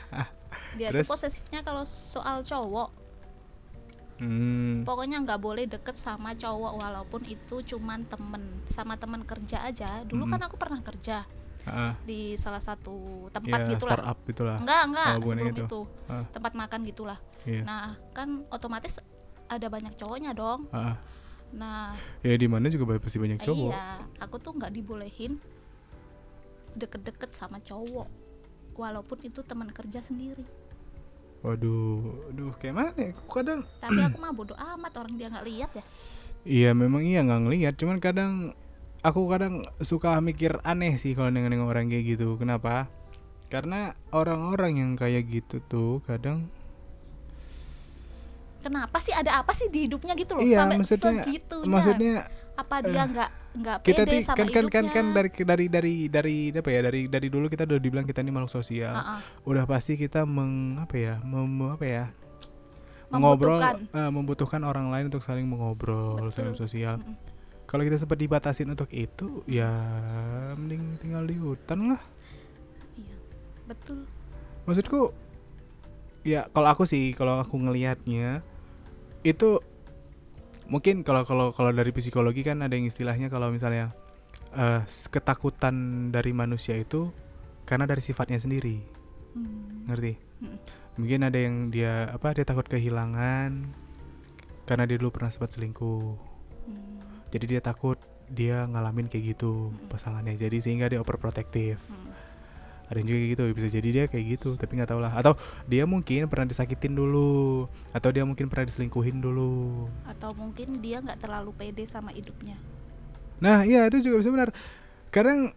Speaker 2: dia
Speaker 1: Terus?
Speaker 2: tuh posesifnya kalau soal cowok
Speaker 1: Hmm.
Speaker 2: pokoknya nggak boleh deket sama cowok walaupun itu cuman temen sama temen kerja aja dulu
Speaker 1: Mm-mm.
Speaker 2: kan aku pernah kerja
Speaker 1: Ah,
Speaker 2: di salah satu tempat
Speaker 1: ya,
Speaker 2: gitu lah
Speaker 1: startup itulah.
Speaker 2: enggak enggak
Speaker 1: Oh,
Speaker 2: sebelum
Speaker 1: itu.
Speaker 2: itu,
Speaker 1: Ah.
Speaker 2: tempat makan gitulah
Speaker 1: Iya.
Speaker 2: nah kan otomatis ada banyak cowoknya dong
Speaker 1: Ah,
Speaker 2: nah
Speaker 1: ya di mana juga pasti banyak cowok.
Speaker 2: iya aku tuh nggak dibolehin deket-deket sama cowok walaupun itu teman kerja sendiri
Speaker 1: Waduh, aduh kayak mana? ya? Kok kadang
Speaker 2: tapi aku mah bodoh amat orang dia nggak lihat ya
Speaker 1: Iya memang iya nggak ngelihat, cuman kadang aku kadang suka mikir aneh sih kalau nengok orang kayak gitu. Kenapa? Karena orang-orang yang kayak gitu tuh kadang
Speaker 2: kenapa sih ada apa sih di hidupnya gitu loh
Speaker 1: Iya,
Speaker 2: sampai
Speaker 1: maksudnya-
Speaker 2: segitunya
Speaker 1: maksudnya
Speaker 2: apa dia nggak nggak
Speaker 1: kita
Speaker 2: pede
Speaker 1: ti-
Speaker 2: sama
Speaker 1: kan kan kan
Speaker 2: hidupnya
Speaker 1: kan dari dari dari dari apa ya dari dari dulu kita udah dibilang kita ini makhluk sosial.
Speaker 2: Ah, ah.
Speaker 1: Udah pasti kita meng apa ya mem, apa ya mengobrol
Speaker 2: Membutuhkan.
Speaker 1: eh, membutuhkan orang lain untuk saling mengobrol,
Speaker 2: Betul.
Speaker 1: saling sosial.
Speaker 2: Mm-mm.
Speaker 1: Kalau kita sempat dibatasin untuk itu, ya mending tinggal di hutan lah.
Speaker 2: iya betul
Speaker 1: maksudku ya kalau aku sih kalau aku ngelihatnya itu mungkin kalau kalau kalau dari psikologi kan ada yang istilahnya kalau misalnya s- ketakutan dari manusia itu karena dari sifatnya sendiri
Speaker 2: Hmm.
Speaker 1: ngerti
Speaker 2: Mm.
Speaker 1: mungkin ada yang dia apa dia takut kehilangan karena dia dulu pernah sempat selingkuh
Speaker 2: Hmm.
Speaker 1: jadi dia takut dia ngalamin kayak gitu
Speaker 2: Mm-mm.
Speaker 1: pasangannya jadi sehingga dia overprotective
Speaker 2: Hmm.
Speaker 1: Ada yang juga kayak gitu bisa jadi dia kayak gitu tapi nggak tahu lah atau dia mungkin pernah disakitin dulu atau dia mungkin pernah diselingkuhin dulu.
Speaker 2: Atau mungkin dia nggak terlalu pede sama hidupnya.
Speaker 1: Nah iya itu juga bisa benar. Kadang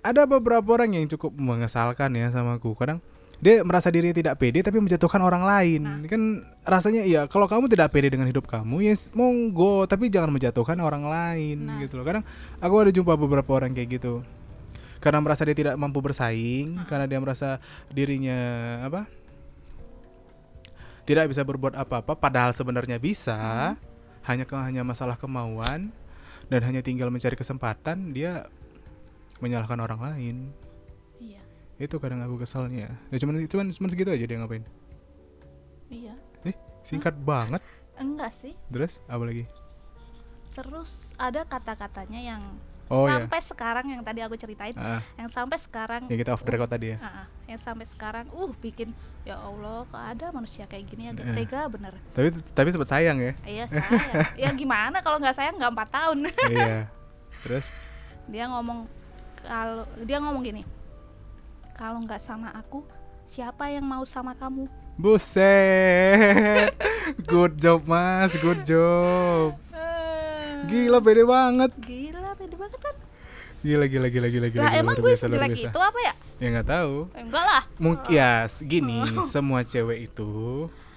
Speaker 1: ada beberapa orang yang cukup mengesalkan ya sama aku. Kadang dia merasa dirinya tidak pede tapi menjatuhkan orang lain.
Speaker 2: Nah.
Speaker 1: kan rasanya iya kalau kamu tidak pede dengan hidup kamu ya s- monggo tapi jangan menjatuhkan orang lain
Speaker 2: Nah.
Speaker 1: gitu loh. Kadang aku ada jumpa beberapa orang kayak gitu karena merasa dia tidak mampu bersaing karena dia merasa dirinya apa tidak bisa berbuat apa-apa padahal sebenarnya bisa hanya ke hanya masalah kemauan dan hanya tinggal mencari kesempatan dia menyalahkan orang lain.
Speaker 2: Iya.
Speaker 1: Itu kadang aku kesalnya. Ya cuman cuman cuman segitu aja dia ngapain?
Speaker 2: Iya.
Speaker 1: Singkat banget.
Speaker 2: Enggak sih.
Speaker 1: Terus apa lagi?
Speaker 2: Terus ada kata-katanya yang
Speaker 1: Oh, iya.
Speaker 2: sampai sekarang yang tadi aku ceritain
Speaker 1: ah,
Speaker 2: yang sampai sekarang
Speaker 1: yang kita off the record tadi ya?
Speaker 2: Ah, yang sampai sekarang uh bikin ya Allah kok ada manusia kayak gini ya?
Speaker 1: Eh.
Speaker 2: tega bener.
Speaker 1: Tapi tapi sempat sayang ya?
Speaker 2: Iya sayang. Ya gimana kalau nggak sayang nggak empat tahun.
Speaker 1: Iya. Terus?
Speaker 2: Dia ngomong kalau dia ngomong gini kalau nggak sama aku siapa yang mau sama kamu?
Speaker 1: Buset. Good job mas. Good job. Gila pede banget.
Speaker 2: Gila banget kan?
Speaker 1: Gila gila gila gila gila
Speaker 2: lah emang gue sejelek itu apa ya?
Speaker 1: Ya nggak tahu.
Speaker 2: Eh, enggak lah.
Speaker 1: Mungkin ya s- gini semua cewek itu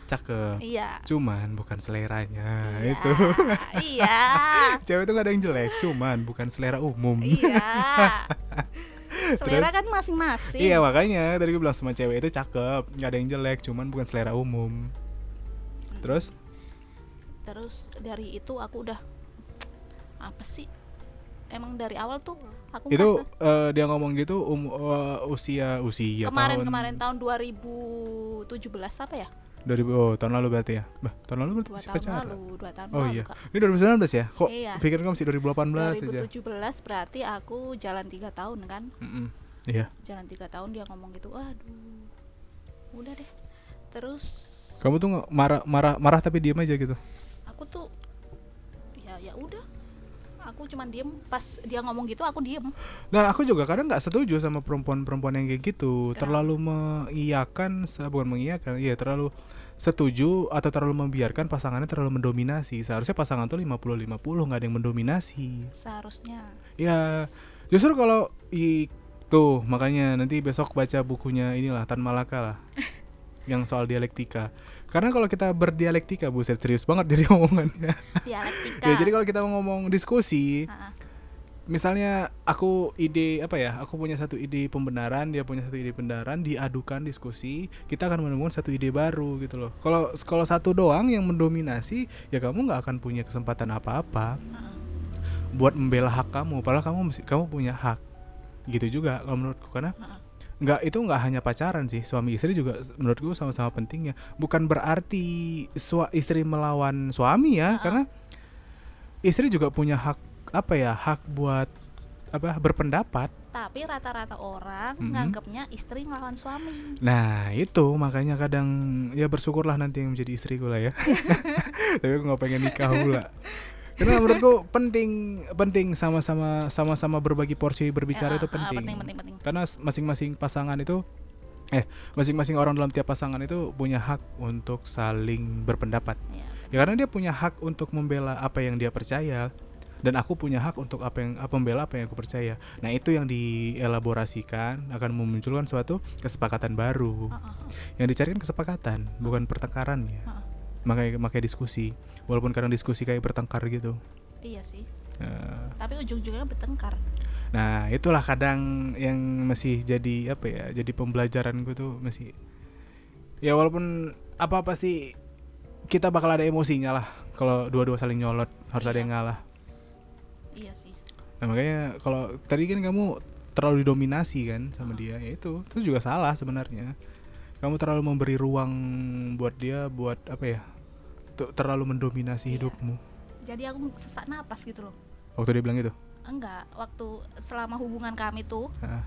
Speaker 1: cakep.
Speaker 2: Iya.
Speaker 1: Cuman bukan seleranya
Speaker 2: Iya,
Speaker 1: itu.
Speaker 2: iya.
Speaker 1: Cewek itu gak ada yang jelek cuman bukan selera umum.
Speaker 2: Iya. Selera
Speaker 1: Terus?
Speaker 2: kan masing-masing.
Speaker 1: Iya makanya tadi gue bilang semua cewek itu cakep nggak ada yang jelek cuman bukan selera umum. Terus?
Speaker 2: Terus dari itu aku udah apa sih emang dari awal tuh aku
Speaker 1: itu eh, dia ngomong gitu um, eh, usia usia
Speaker 2: kemarin
Speaker 1: tahun
Speaker 2: kemarin tahun 2017 apa ya?
Speaker 1: 2000 oh tahun lalu berarti ya? Bah tahun lalu berarti
Speaker 2: dua
Speaker 1: masih
Speaker 2: tahun
Speaker 1: pacaran?
Speaker 2: lalu dua tahun
Speaker 1: oh
Speaker 2: lalu
Speaker 1: iya.
Speaker 2: Kak.
Speaker 1: ini 2019 ya? Kok
Speaker 2: Iya.
Speaker 1: pikir kamu masih 2018 aja?
Speaker 2: 2017 berarti aku jalan tiga tahun kan?
Speaker 1: Mm-mm. iya.
Speaker 2: Jalan tiga tahun dia ngomong gitu aduh udah deh. Terus
Speaker 1: kamu tuh marah marah marah tapi diam aja gitu?
Speaker 2: Aku tuh ya ya udah aku cuman diem. Pas dia ngomong gitu aku diem.
Speaker 1: Nah aku juga kadang nggak setuju sama perempuan-perempuan yang kayak gitu.
Speaker 2: Kenapa?
Speaker 1: Terlalu mengiyakan, bukan mengiyakan Iya terlalu setuju atau terlalu membiarkan pasangannya terlalu mendominasi. Seharusnya pasangan tuh 50-50 nggak ada yang mendominasi.
Speaker 2: Seharusnya.
Speaker 1: Ya justru kalau itu makanya nanti besok baca bukunya inilah Tan Malaka lah Yang soal dialektika Karena kalau kita berdialektika buset serius banget jadi omongannya.
Speaker 2: Dialektika.
Speaker 1: Ya jadi kalau kita mau ngomong diskusi
Speaker 2: ah.
Speaker 1: misalnya aku ide apa ya aku punya satu ide pembenaran dia punya satu ide pembenaran diadukan diskusi kita akan menemukan satu ide baru gitu loh. Kalau kalau satu doang yang mendominasi ya kamu nggak akan punya kesempatan apa-apa. Buat membela hak kamu padahal kamu kamu punya hak. Gitu juga kalau menurutku karena nggak itu nggak hanya pacaran sih. Suami istri juga menurutku sama-sama pentingnya. Bukan berarti sua, istri melawan suami ya karena istri juga punya hak apa ya hak buat apa berpendapat.
Speaker 2: Tapi rata-rata orang
Speaker 1: Mhm.
Speaker 2: nganggapnya istri ngelawan suami.
Speaker 1: Nah itu makanya kadang ya bersyukurlah nanti yang menjadi istriku lah ya. Tapi aku nggak pengen nikah pula karena menurutku penting penting sama-sama sama-sama berbagi porsi berbicara
Speaker 2: Ya,
Speaker 1: itu
Speaker 2: ah,
Speaker 1: penting.
Speaker 2: penting penting penting.
Speaker 1: Karena masing-masing pasangan itu eh masing-masing orang dalam tiap pasangan itu punya hak untuk saling berpendapat.
Speaker 2: Ya,
Speaker 1: ya karena dia punya hak untuk membela apa yang dia percaya dan aku punya hak untuk apa yang apa membela apa yang aku percaya. Nah itu yang dielaborasikan akan memunculkan suatu kesepakatan baru
Speaker 2: Ah, ah, ah.
Speaker 1: yang dicarikan kesepakatan bukan pertengkaran ya
Speaker 2: Ah.
Speaker 1: Makanya makanya diskusi walaupun kadang diskusi kayak bertengkar gitu
Speaker 2: iya sih
Speaker 1: Nah,
Speaker 2: tapi ujung-ujungnya bertengkar
Speaker 1: Nah, itulah kadang yang masih jadi apa ya? Jadi pembelajaran gue tuh masih ya walaupun apa-apa sih kita bakal ada emosinya lah kalau dua-dua saling nyolot, harus ada
Speaker 2: Iya.
Speaker 1: yang ngalah.
Speaker 2: iya sih
Speaker 1: Nah, makanya kalau tadi kan kamu terlalu didominasi kan sama dia, ya itu itu juga salah sebenarnya. Kamu terlalu memberi ruang buat dia buat apa ya? Terlalu mendominasi
Speaker 2: Iya.
Speaker 1: hidupmu.
Speaker 2: jadi aku sesak napas gitu loh
Speaker 1: Waktu dia bilang gitu.
Speaker 2: enggak waktu selama hubungan kami tuh
Speaker 1: Ah,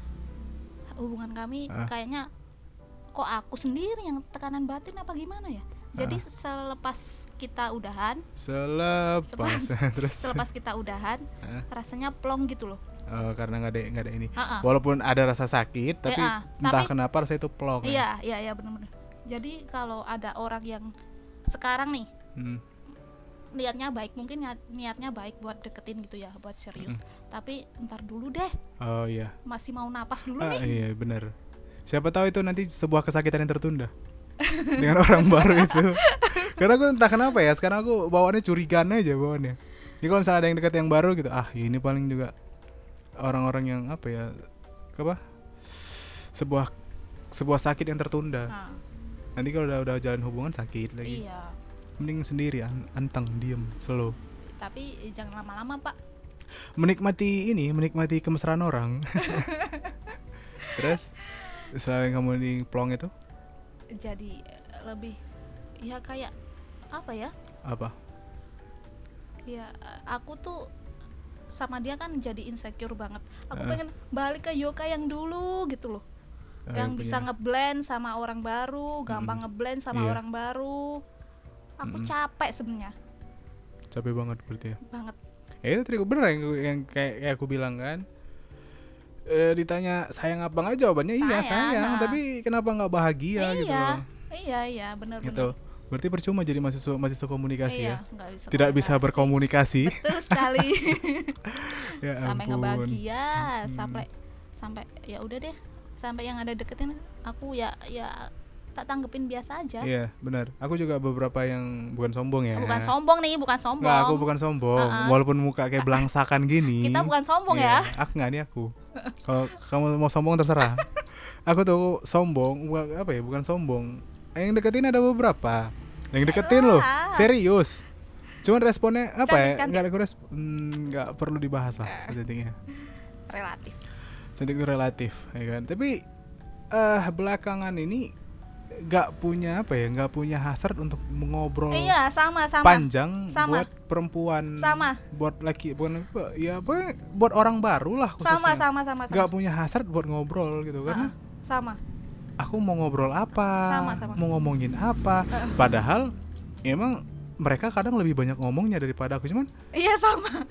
Speaker 2: hubungan kami
Speaker 1: Ah.
Speaker 2: kayaknya kok aku sendiri yang tekanan batin apa gimana ya jadi
Speaker 1: Ah.
Speaker 2: selepas kita udahan
Speaker 1: Selepas terus
Speaker 2: selepas kita udahan
Speaker 1: Ah.
Speaker 2: rasanya plong gitu loh
Speaker 1: Oh, karena nggak ada nggak ada ini.
Speaker 2: Ah.
Speaker 1: Walaupun ada rasa sakit, tapi
Speaker 2: Eh, ah,
Speaker 1: entah
Speaker 2: tapi-
Speaker 1: kenapa rasa itu plong. ya.
Speaker 2: iya iya iya benar-benar jadi kalau ada orang yang sekarang nih
Speaker 1: Hmm.
Speaker 2: niatnya baik mungkin niat- niatnya baik buat deketin gitu ya buat serius tapi ntar dulu deh
Speaker 1: Oh iya.
Speaker 2: masih mau napas dulu
Speaker 1: Ah,
Speaker 2: nih
Speaker 1: iya benar. Siapa tahu itu nanti sebuah kesakitan yang tertunda dengan orang baru itu. Karena aku entah kenapa ya, sekarang aku bawaannya curigaan aja bawaannya. Jadi kalau misalnya ada yang dekat yang baru gitu, ah ini paling juga orang-orang yang apa ya, apa? Sebuah sebuah sakit yang tertunda.
Speaker 2: Nah,
Speaker 1: Nanti kalau udah udah jalan hubungan sakit lagi.
Speaker 2: iya
Speaker 1: Mending sendiri, an- anteng, diem, slow.
Speaker 2: tapi eh, jangan lama-lama pak
Speaker 1: menikmati ini menikmati kemesraan orang terus yang kamu di plong itu
Speaker 2: jadi eh, lebih ya kayak apa ya
Speaker 1: apa
Speaker 2: ya eh, aku tuh sama dia kan jadi insecure banget. Aku
Speaker 1: Eh.
Speaker 2: pengen balik ke Yoka yang dulu gitu loh.
Speaker 1: Eh,
Speaker 2: yang bisa
Speaker 1: punya-
Speaker 2: ngeblend sama orang baru gampang
Speaker 1: Mm-mm.
Speaker 2: ngeblend sama
Speaker 1: Iya.
Speaker 2: orang baru. Aku
Speaker 1: Mm-mm.
Speaker 2: capek sebenarnya.
Speaker 1: Capek banget berarti ya?
Speaker 2: Banget.
Speaker 1: Ya itu tadi bener yang, yang kayak, kayak aku bilang kan. Eh ditanya sayang apa nggak? Jawabannya iya
Speaker 2: Sayang, nah.
Speaker 1: tapi kenapa nggak bahagia gitu
Speaker 2: iya
Speaker 1: loh?
Speaker 2: iya iya bener
Speaker 1: gitu berarti percuma jadi mahasiswa mahasiswa komunikasi
Speaker 2: iya,
Speaker 1: ya
Speaker 2: nggak bisa
Speaker 1: tidak bisa
Speaker 2: komunikasi.
Speaker 1: berkomunikasi
Speaker 2: betul sekali
Speaker 1: ya
Speaker 2: sampai ngebahagia
Speaker 1: Hmm.
Speaker 2: sampai sampai ya udah deh sampai yang ada deketin aku ya ya tak tanggepin biasa aja
Speaker 1: iya benar aku juga beberapa yang bukan sombong ya
Speaker 2: bukan sombong nih bukan sombong
Speaker 1: Nggak, aku bukan sombong.
Speaker 2: Uh-uh.
Speaker 1: Walaupun muka kayak belangsakan gini.
Speaker 2: kita bukan sombong
Speaker 1: Iya,
Speaker 2: ya
Speaker 1: Aku nggak nih aku. Kalau kamu mau sombong terserah. aku tuh sombong, apa ya? Bukan sombong. Yang deketin ada beberapa. Yang deketin loh, serius. Cuman responnya apa ya?
Speaker 2: Cantik, cantik.
Speaker 1: Nggak aku res- hmm, nggak perlu dibahas lah
Speaker 2: Eh.
Speaker 1: cantiknya.
Speaker 2: relatif
Speaker 1: Cantik itu relatif, ya kan. Tapi eh belakangan ini nggak punya apa ya? Nggak punya hasrat untuk mengobrol
Speaker 2: iya sama sama
Speaker 1: panjang
Speaker 2: Sama.
Speaker 1: buat perempuan
Speaker 2: Sama.
Speaker 1: buat laki bukan ya buat orang baru lah khususnya
Speaker 2: sama sama sama sama
Speaker 1: nggak punya hasrat buat ngobrol gitu karena
Speaker 2: Ah, sama
Speaker 1: aku mau ngobrol apa
Speaker 2: Sama, sama.
Speaker 1: mau ngomongin apa. Padahal emang mereka kadang lebih banyak ngomongnya daripada aku. Cuman
Speaker 2: iya sama.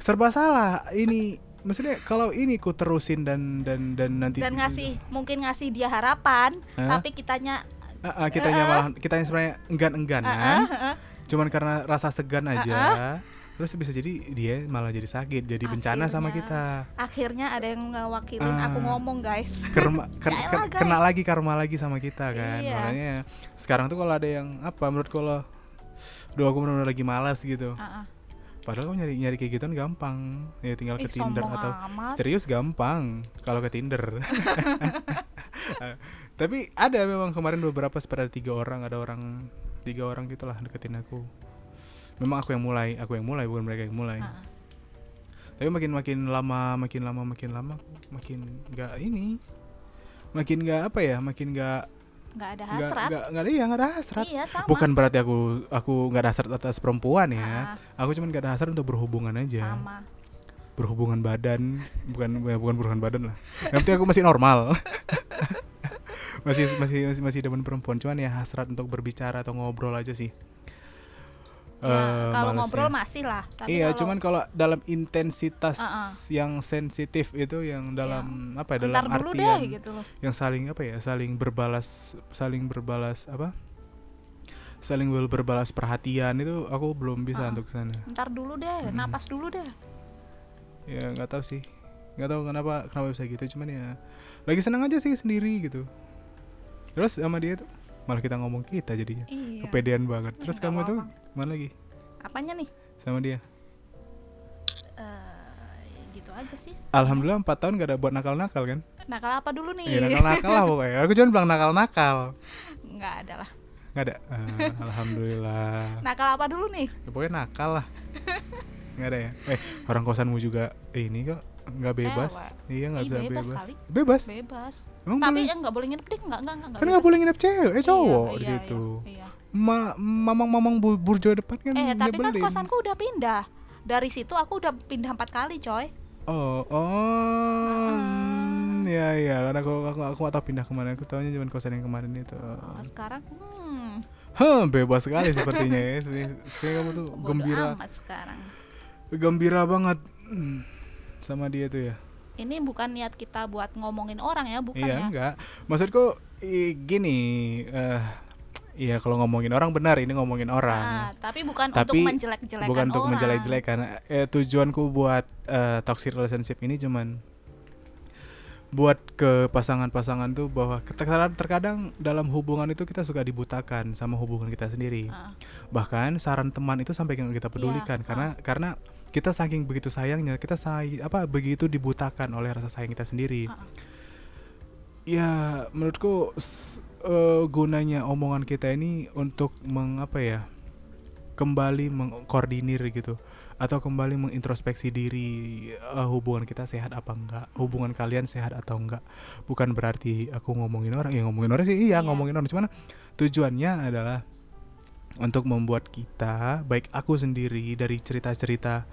Speaker 1: serba salah. Ini maksudnya kalau ini ku terusin dan dan dan nanti
Speaker 2: dan ngasih mungkin ngasih dia harapan
Speaker 1: Hah?
Speaker 2: tapi kitanya
Speaker 1: Ah, ah, kitanya malah kitanya sebenarnya enggan-engganan
Speaker 2: ah, ah, ah.
Speaker 1: cuman karena rasa segan aja terus bisa jadi dia malah jadi sakit jadi bencana sama
Speaker 2: Akhirnya.
Speaker 1: kita
Speaker 2: akhirnya ada yang ngewakilin
Speaker 1: Ah.
Speaker 2: aku ngomong guys
Speaker 1: Kerma, ken-
Speaker 2: guys.
Speaker 1: kena lagi karma lagi sama kita kan
Speaker 2: Iya.
Speaker 1: makanya sekarang tuh kalau ada yang apa menurut kalau doa aku benar lagi malas gitu
Speaker 2: Ah, ah.
Speaker 1: padahal kok nyari nyari kayak gituan gampang ya tinggal ke
Speaker 2: Ih,
Speaker 1: Tinder
Speaker 2: sombong
Speaker 1: atau
Speaker 2: amat.
Speaker 1: serius gampang kalau ke Tinder tapi ada memang kemarin beberapa seperti tiga orang ada orang tiga orang gitulah deketin aku memang aku yang mulai aku yang mulai bukan mereka yang mulai.
Speaker 2: Ah,
Speaker 1: tapi makin makin lama makin lama makin lama makin nggak ini makin nggak apa ya makin nggak
Speaker 2: nggak ada hasrat.
Speaker 1: nggak nggak iya nggak ada hasrat.
Speaker 2: Iya sama.
Speaker 1: Bukan berarti aku aku nggak ada hasrat atas perempuan ya.
Speaker 2: Ah,
Speaker 1: aku cuman nggak ada hasrat untuk berhubungan aja.
Speaker 2: Sama.
Speaker 1: Berhubungan badan bukan ya, bukan berhubungan badan lah. Yang penting aku masih normal. Masih masih masih masih demen perempuan. Cuman ya hasrat untuk berbicara atau ngobrol aja sih
Speaker 2: ya,
Speaker 1: Eh,
Speaker 2: kalau ngobrol masih lah tapi
Speaker 1: iya
Speaker 2: kalau
Speaker 1: cuman kalau dalam intensitas
Speaker 2: Uh-uh.
Speaker 1: yang sensitif itu yang dalam apa ya dalam
Speaker 2: ntar dulu deh
Speaker 1: artian
Speaker 2: gitu loh.
Speaker 1: yang saling apa ya saling berbalas saling berbalas apa? Saling ber- berbalas perhatian itu aku belum bisa
Speaker 2: Uh-uh.
Speaker 1: untuk sana.
Speaker 2: Ntar dulu deh
Speaker 1: Mm-mm.
Speaker 2: napas dulu deh.
Speaker 1: Ya nggak tahu sih. Nggak tahu kenapa kenapa bisa gitu cuman ya lagi senang aja sih sendiri gitu. Terus sama dia tuh malah kita ngomong kita jadinya.
Speaker 2: Iya.
Speaker 1: Kepedean banget. Terus
Speaker 2: Nggak
Speaker 1: kamu tuh
Speaker 2: apa-apa.
Speaker 1: mana lagi?
Speaker 2: Apanya nih?
Speaker 1: Sama dia?
Speaker 2: Eh, gitu aja sih.
Speaker 1: Alhamdulillah empat tahun gak ada buat nakal-nakal kan?
Speaker 2: Nakal apa dulu nih?
Speaker 1: Iya nakal-nakal lah pokoknya. Aku cuma bilang nakal-nakal.
Speaker 2: Nggak ada lah.
Speaker 1: Nggak ada? Ah, alhamdulillah.
Speaker 2: Nakal apa dulu nih?
Speaker 1: Ya, pokoknya nakal lah. Nggak ada ya? Eh orang kosanmu juga eh, ini kok nggak bebas.
Speaker 2: Cewek.
Speaker 1: iya nggak bisa
Speaker 2: bebas
Speaker 1: bebas.
Speaker 2: kali.
Speaker 1: bebas.
Speaker 2: Bebas.
Speaker 1: Emang
Speaker 2: tapi
Speaker 1: boleh
Speaker 2: ya nggak boleh nginep deh. Nggak nggak nggak
Speaker 1: kan nggak boleh nginep cewek eh cowok
Speaker 2: Iya,
Speaker 1: di
Speaker 2: iya,
Speaker 1: situ.
Speaker 2: iya, iya.
Speaker 1: Ma mamang-mamang bu- burjo depan kan
Speaker 2: eh tapi kan kosanku udah pindah. Dari situ aku udah pindah empat kali coy.
Speaker 1: Oh, oh, hmm, ya ya, karena aku aku aku gak tahu pindah ke mana. Aku tahunya cuma kosan yang kemarin itu.
Speaker 2: Oh, sekarang hmm,
Speaker 1: Hah, bebas sekali sepertinya ya. Sepertinya sepertinya kamu tuh
Speaker 2: bodo
Speaker 1: gembira,
Speaker 2: amat sekarang.
Speaker 1: Gembira banget. Hmm, sama dia tuh ya.
Speaker 2: ini bukan niat kita buat ngomongin orang ya bukan
Speaker 1: iya
Speaker 2: ya
Speaker 1: enggak. Maksudku i- gini, eh Iya kalau ngomongin orang benar ini ngomongin orang.
Speaker 2: Nah, tapi bukan
Speaker 1: Tapi
Speaker 2: untuk menjelek-jelekan
Speaker 1: bukan untuk
Speaker 2: orang.
Speaker 1: menjelek-jelekan eh, tujuanku buat eh, toxic relationship ini cuman buat ke pasangan-pasangan tuh bahwa terkadang, terkadang dalam hubungan itu kita suka dibutakan sama hubungan kita sendiri
Speaker 2: Ah,
Speaker 1: bahkan saran teman itu sampai nggak kita pedulikan
Speaker 2: Iya,
Speaker 1: karena karena kita saking begitu sayangnya kita say apa begitu dibutakan oleh rasa sayang kita sendiri
Speaker 2: ah, ah.
Speaker 1: ya menurutku eh, gunanya omongan kita ini untuk mengapa ya kembali mengkoordinir gitu atau kembali mengintrospeksi diri eh, hubungan kita sehat apa enggak hubungan kalian sehat atau enggak bukan berarti aku ngomongin orang ya ngomongin orang sih iya
Speaker 2: Iya.
Speaker 1: ngomongin orang cuman tujuannya adalah untuk membuat kita baik aku sendiri dari cerita-cerita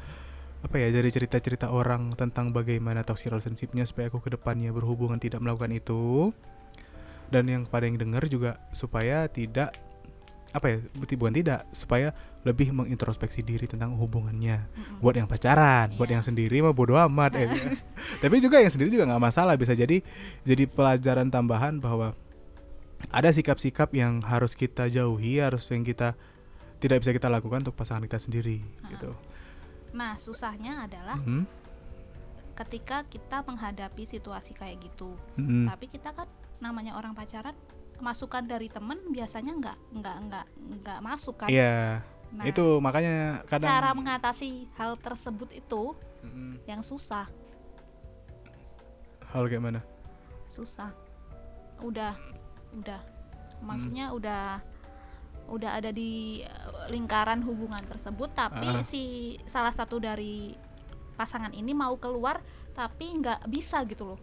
Speaker 1: apa ya dari cerita-cerita orang tentang bagaimana toxic relationshipnya supaya aku ke depannya berhubungan tidak melakukan itu dan yang pada yang dengar juga supaya tidak apa ya bukan tidak supaya lebih mengintrospeksi diri tentang hubungannya
Speaker 2: Mm-mm.
Speaker 1: buat yang pacaran buat
Speaker 2: Iya.
Speaker 1: yang sendiri mah bodo amat eh. tapi juga yang sendiri juga nggak masalah bisa jadi jadi pelajaran tambahan bahwa ada sikap-sikap yang harus kita jauhi harus yang kita tidak bisa kita lakukan untuk pasangan kita sendiri gitu
Speaker 2: Nah, susahnya adalah
Speaker 1: Mhm.
Speaker 2: ketika kita menghadapi situasi kayak gitu.
Speaker 1: Mhm.
Speaker 2: Tapi kita kan namanya orang pacaran, masukan dari temen biasanya nggak nggak nggak nggak masuk kan.
Speaker 1: Iya,
Speaker 2: Nah,
Speaker 1: itu makanya kadang
Speaker 2: cara mengatasi hal tersebut itu
Speaker 1: Mhm.
Speaker 2: yang susah,
Speaker 1: hal kayak mana?
Speaker 2: susah. Udah, udah. Maksudnya udah udah ada di eh, lingkaran hubungan tersebut tapi
Speaker 1: Ah.
Speaker 2: si salah satu dari pasangan ini mau keluar tapi nggak bisa gitu loh.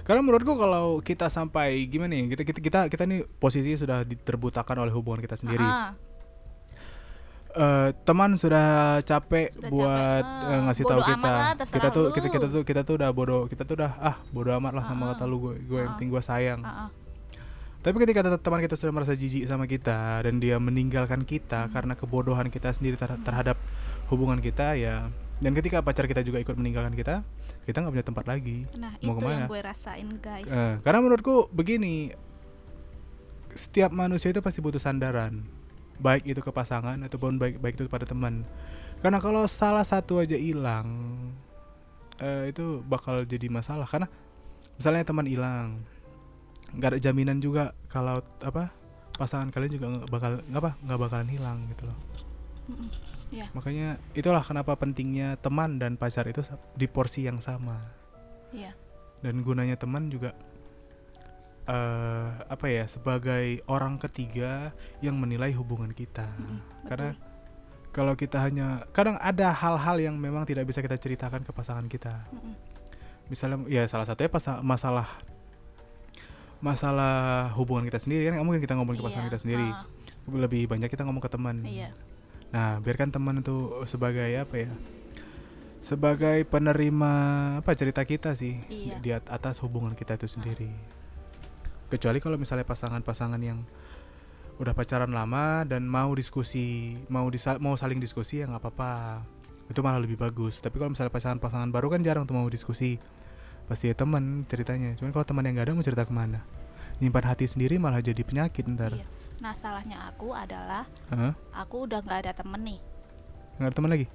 Speaker 1: Karena menurutku kalau kita sampai gimana ya kita kita kita kita nih posisi sudah di- terbutakan oleh hubungan kita sendiri.
Speaker 2: Ah,
Speaker 1: Eh, teman sudah capek
Speaker 2: Sudah
Speaker 1: buat
Speaker 2: capek, ah,
Speaker 1: ngasih tahu kita
Speaker 2: lah,
Speaker 1: kita tuh
Speaker 2: lu.
Speaker 1: kita kita tuh kita tuh udah bodoh kita tuh udah ah bodoh amat lah sama
Speaker 2: Ah,
Speaker 1: kata lu gue gue yang
Speaker 2: ah.
Speaker 1: penting gue sayang.
Speaker 2: ah, ah.
Speaker 1: Tapi ketika teman kita sudah merasa jijik sama kita dan dia meninggalkan kita
Speaker 2: Hmm.
Speaker 1: karena kebodohan kita sendiri ter- terhadap hubungan kita ya dan ketika pacar kita juga ikut meninggalkan kita kita nggak punya tempat lagi.
Speaker 2: Nah,
Speaker 1: Mau
Speaker 2: itu
Speaker 1: ke mana?
Speaker 2: yang gue rasain, guys.
Speaker 1: Eh, karena menurutku begini, setiap manusia itu pasti butuh sandaran, baik itu ke pasangan ataupun baik baik itu pada teman. Karena kalau salah satu aja hilang, eh, itu bakal jadi masalah. Karena misalnya teman hilang, nggak ada jaminan juga kalau apa pasangan kalian juga nggak bakal nggak apa nggak bakalan hilang gitu loh.
Speaker 2: Iya.
Speaker 1: makanya itulah kenapa pentingnya teman dan pacar itu di porsi yang sama
Speaker 2: Iya.
Speaker 1: dan gunanya teman juga eh apa ya sebagai orang ketiga yang menilai hubungan kita
Speaker 2: Mm-mm,
Speaker 1: karena
Speaker 2: betul.
Speaker 1: kalau kita hanya kadang ada hal-hal yang memang tidak bisa kita ceritakan ke pasangan kita
Speaker 2: Mm-mm.
Speaker 1: misalnya ya salah satunya pasa- masalah masalah hubungan kita sendiri kan nggak mungkin kita ngomong ke pasangan
Speaker 2: Iya.
Speaker 1: kita sendiri.
Speaker 2: Ah,
Speaker 1: lebih banyak kita ngomong ke teman.
Speaker 2: Iya.
Speaker 1: nah biarkan teman itu sebagai apa ya sebagai penerima apa cerita kita sih
Speaker 2: Iya.
Speaker 1: di at- atas hubungan kita itu sendiri. Kecuali kalau misalnya pasangan-pasangan yang udah pacaran lama dan mau diskusi mau disa- mau saling diskusi ya nggak apa-apa. Itu malah lebih bagus. Tapi kalau misalnya pasangan-pasangan baru kan jarang tuh mau diskusi pasti ya teman ceritanya cuman kalau teman yang gak ada mau cerita ke mana nyimpan hati sendiri malah jadi penyakit ntar
Speaker 2: Iya. Nah, salahnya aku adalah
Speaker 1: Hah?
Speaker 2: aku udah nggak ada temen nih.
Speaker 1: nggak ada teman lagi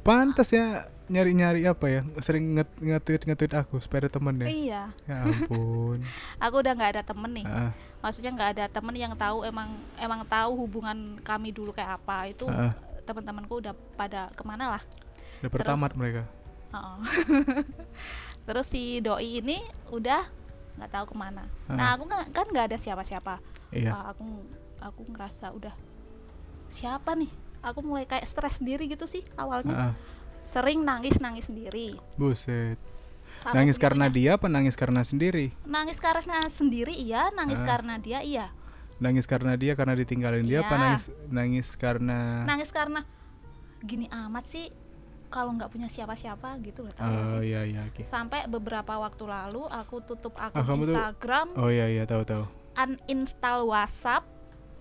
Speaker 1: pantas ya nyari-nyari apa ya sering nge- nge-tweet nge-tweet aku supaya ada temen ya
Speaker 2: Iya.
Speaker 1: ya ampun
Speaker 2: Aku udah nggak ada temen nih.
Speaker 1: Heeh,
Speaker 2: Maksudnya nggak ada temen yang tahu emang emang tahu hubungan kami dulu kayak apa. Itu
Speaker 1: heeh.
Speaker 2: teman-temanku udah pada ke mana lah.
Speaker 1: udah pertamat mereka
Speaker 2: Heeh. Terus si doi ini udah nggak tahu ke mana. Nah aku nggak kan nggak ada siapa-siapa.
Speaker 1: iya
Speaker 2: Wah, aku aku ngerasa udah siapa nih? Aku mulai kayak stres sendiri gitu sih awalnya.
Speaker 1: Heeh.
Speaker 2: Sering nangis nangis sendiri.
Speaker 1: buset
Speaker 2: Sampai
Speaker 1: nangis karena
Speaker 2: segitunya.
Speaker 1: dia apa nangis karena sendiri
Speaker 2: nangis karena sendiri iya, nangis
Speaker 1: Ah.
Speaker 2: karena dia iya.
Speaker 1: nangis karena dia karena ditinggalin dia apa
Speaker 2: Iya.
Speaker 1: nangis nangis karena
Speaker 2: Nangis karena gini amat sih kalau nggak punya siapa-siapa gitu loh
Speaker 1: oh iya iya oke.
Speaker 2: Sampai beberapa waktu lalu aku tutup akun
Speaker 1: Ah, kamu tuh-
Speaker 2: Instagram,
Speaker 1: oh iya iya tahu tahu.
Speaker 2: Uninstall WhatsApp,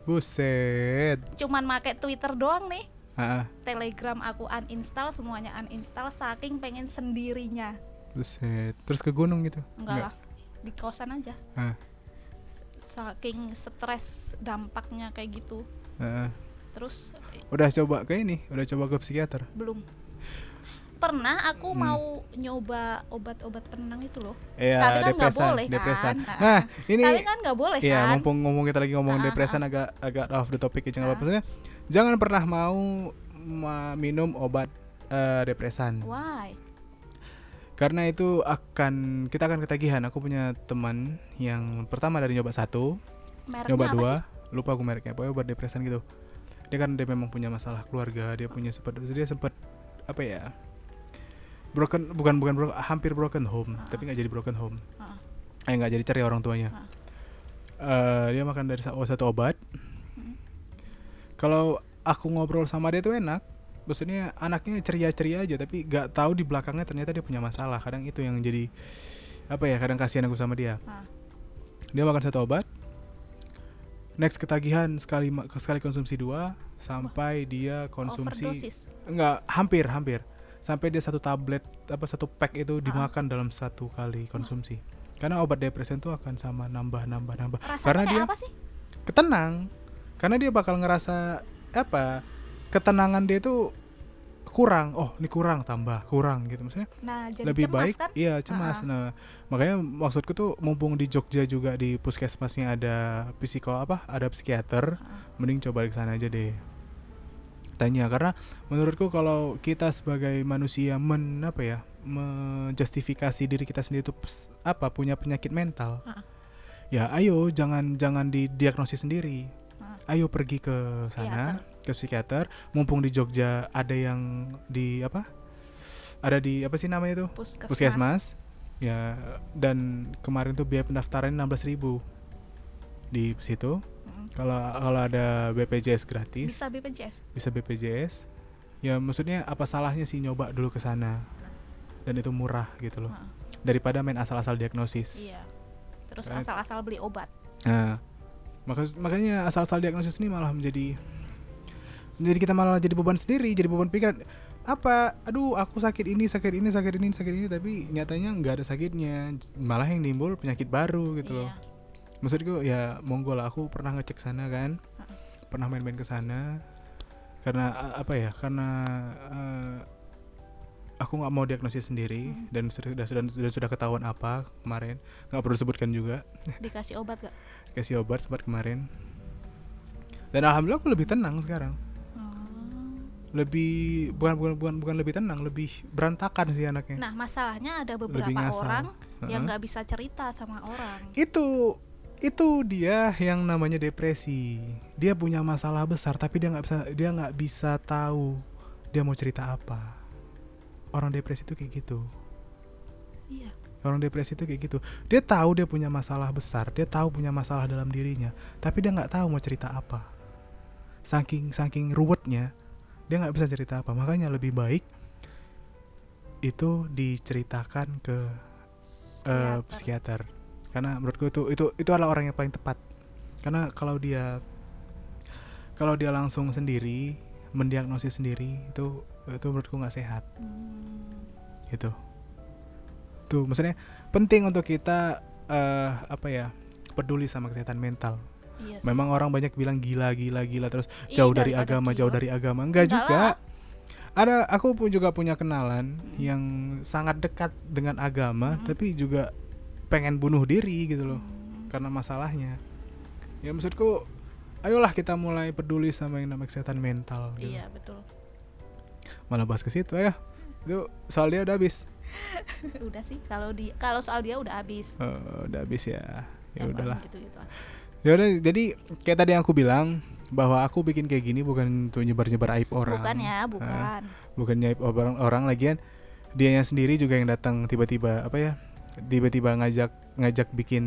Speaker 1: buset.
Speaker 2: Cuman make Twitter doang nih.
Speaker 1: ah
Speaker 2: Telegram aku uninstall, semuanya uninstall saking pengen sendirinya.
Speaker 1: buset. Terus ke gunung gitu?
Speaker 2: Enggak lah, di kosan aja.
Speaker 1: Ah.
Speaker 2: Saking stres dampaknya kayak gitu.
Speaker 1: Heeh.
Speaker 2: Terus eh,
Speaker 1: udah coba ke ini? Udah coba ke psikiater?
Speaker 2: Belum pernah aku
Speaker 1: Hmm.
Speaker 2: mau nyoba obat-obat penenang itu loh
Speaker 1: Iya,
Speaker 2: Tapi kan nggak boleh kan?
Speaker 1: depresan.
Speaker 2: Ah.
Speaker 1: Nah, ini
Speaker 2: tapi kan nggak boleh
Speaker 1: Iya,
Speaker 2: kan
Speaker 1: mumpung ngomong kita lagi ngomong
Speaker 2: Ah, ah,
Speaker 1: depresan agak agak off the topic aja nggak apa-apa. Jangan pernah mau ma- minum obat eh, depresan.
Speaker 2: why
Speaker 1: Karena itu akan kita akan ketagihan. Aku punya teman yang pertama dari nyoba satu,
Speaker 2: mereknya
Speaker 1: nyoba dua,
Speaker 2: sih?
Speaker 1: lupa aku mereknya, pokoknya obat depresan gitu. Dia kan dia memang punya masalah keluarga, dia punya sempat dia sempat apa ya? Broken bukan bukan bro- hampir broken home,
Speaker 2: Ah.
Speaker 1: tapi nggak jadi broken home.
Speaker 2: Ah.
Speaker 1: Eh nggak jadi cari orang tuanya.
Speaker 2: Ah.
Speaker 1: Eh, dia makan dari oh, satu obat.
Speaker 2: Hmm.
Speaker 1: Kalau aku ngobrol sama dia tuh enak. Maksudnya anaknya ceria-ceria aja tapi nggak tahu di belakangnya ternyata dia punya masalah. Kadang itu yang jadi apa ya? Kadang kasihan aku sama dia. Dia makan satu obat. Next ketagihan sekali sekali konsumsi dua sampai dia konsumsi
Speaker 2: overdosis
Speaker 1: enggak hampir hampir sampai dia satu tablet apa satu pack itu
Speaker 2: Ah.
Speaker 1: dimakan dalam satu kali konsumsi. Karena obat depresi itu akan sama nambah nambah nambah.
Speaker 2: rasanya
Speaker 1: Karena dia
Speaker 2: apa sih
Speaker 1: ketenang karena dia bakal ngerasa apa ketenangan dia itu kurang oh ini kurang tambah kurang gitu maksudnya
Speaker 2: nah jadi
Speaker 1: lebih
Speaker 2: cemas
Speaker 1: baik
Speaker 2: kan
Speaker 1: iya cemas
Speaker 2: Ah.
Speaker 1: nah makanya maksudku tuh mumpung di Jogja juga di puskesmasnya ada psiko apa ada psikiater
Speaker 2: Ah.
Speaker 1: mending coba ke sana aja deh tanya karena menurutku kalau kita sebagai manusia men apa ya menjustifikasi diri kita sendiri itu apa punya penyakit mental
Speaker 2: Ah.
Speaker 1: ya ayo jangan jangan didiagnosis sendiri
Speaker 2: Ah.
Speaker 1: ayo pergi ke sana ke psikiater mumpung di Jogja ada yang di apa? Ada di apa sih namanya itu?
Speaker 2: Puskesmas,
Speaker 1: puskesmas. Ya dan kemarin tuh biaya pendaftaran 16.000 di situ.
Speaker 2: Mm.
Speaker 1: kalau kalau ada BPJS gratis.
Speaker 2: Bisa BPJS
Speaker 1: bisa BPJS ya maksudnya apa salahnya sih nyoba dulu ke sana? Dan itu murah gitu loh. Daripada main asal-asal diagnosis.
Speaker 2: Iya. Terus asal-asal beli obat.
Speaker 1: Nah maka, makanya asal-asal diagnosis ini malah menjadi menjadi kita malah jadi beban sendiri jadi beban pikiran. Apa? Aduh aku sakit ini sakit ini sakit ini sakit ini tapi nyatanya nggak ada sakitnya. Malah yang timbul penyakit baru gitu loh.
Speaker 2: Iya.
Speaker 1: Maksudku ya monggo lah aku pernah ngecek sana kan. Pernah main-main ke sana. Karena apa ya karena eh, aku nggak mau diagnosis sendiri
Speaker 2: Hmm.
Speaker 1: dan sudah sudah sudah sudah ketahuan apa kemarin. Nggak perlu disebutkan juga.
Speaker 2: Dikasih obat gak
Speaker 1: kasih obat sempat kemarin. Dan alhamdulillah aku lebih tenang sekarang. Lebih bukan bukan bukan bukan lebih tenang lebih berantakan sih anaknya.
Speaker 2: Nah masalahnya ada beberapa orang yang nggak bisa cerita sama orang.
Speaker 1: Itu itu dia yang namanya depresi. Dia punya masalah besar tapi dia nggak bisa dia nggak bisa tahu dia mau cerita apa. Orang depresi itu kayak gitu.
Speaker 2: Iya.
Speaker 1: Orang depresi itu kayak gitu. Dia tahu dia punya masalah besar dia tahu punya masalah dalam dirinya tapi dia nggak tahu mau cerita apa. Saking saking ruwetnya dia nggak bisa cerita apa. Makanya lebih baik itu diceritakan ke psikiater. Uh, psikiater. Karena menurutku itu itu itu adalah orang yang paling tepat. Karena kalau dia kalau dia langsung sendiri mendiagnosis sendiri itu itu menurutku nggak sehat. Hmm. gitu. Tuh maksudnya penting untuk kita uh, apa ya peduli sama kesehatan mental iya memang orang banyak bilang gila gila gila terus iya, jauh dari agama jauh dari agama. Enggak, enggak juga. ada aku pun juga punya kenalan hmm. yang sangat dekat dengan agama hmm. tapi juga pengen bunuh diri gitu loh karena masalahnya. Ya maksudku ayolah kita mulai peduli sama yang namanya kesehatan mental
Speaker 2: gitu. iya betul.
Speaker 1: Malah bahas ke situ ya itu soal dia udah habis.
Speaker 2: Udah sih kalau di kalau soal dia udah habis.
Speaker 1: Uh, udah habis ya. Ya udahlah. gitu, gitu. Ya udah jadi kayak tadi yang aku bilang bahwa aku bikin kayak gini bukan untuk nyebar-nyebar aib orang.
Speaker 2: Bukan ya bukan.
Speaker 1: uh, bukan aib orang orang lagian dia yang sendiri juga yang datang tiba-tiba apa ya tiba-tiba ngajak ngajak bikin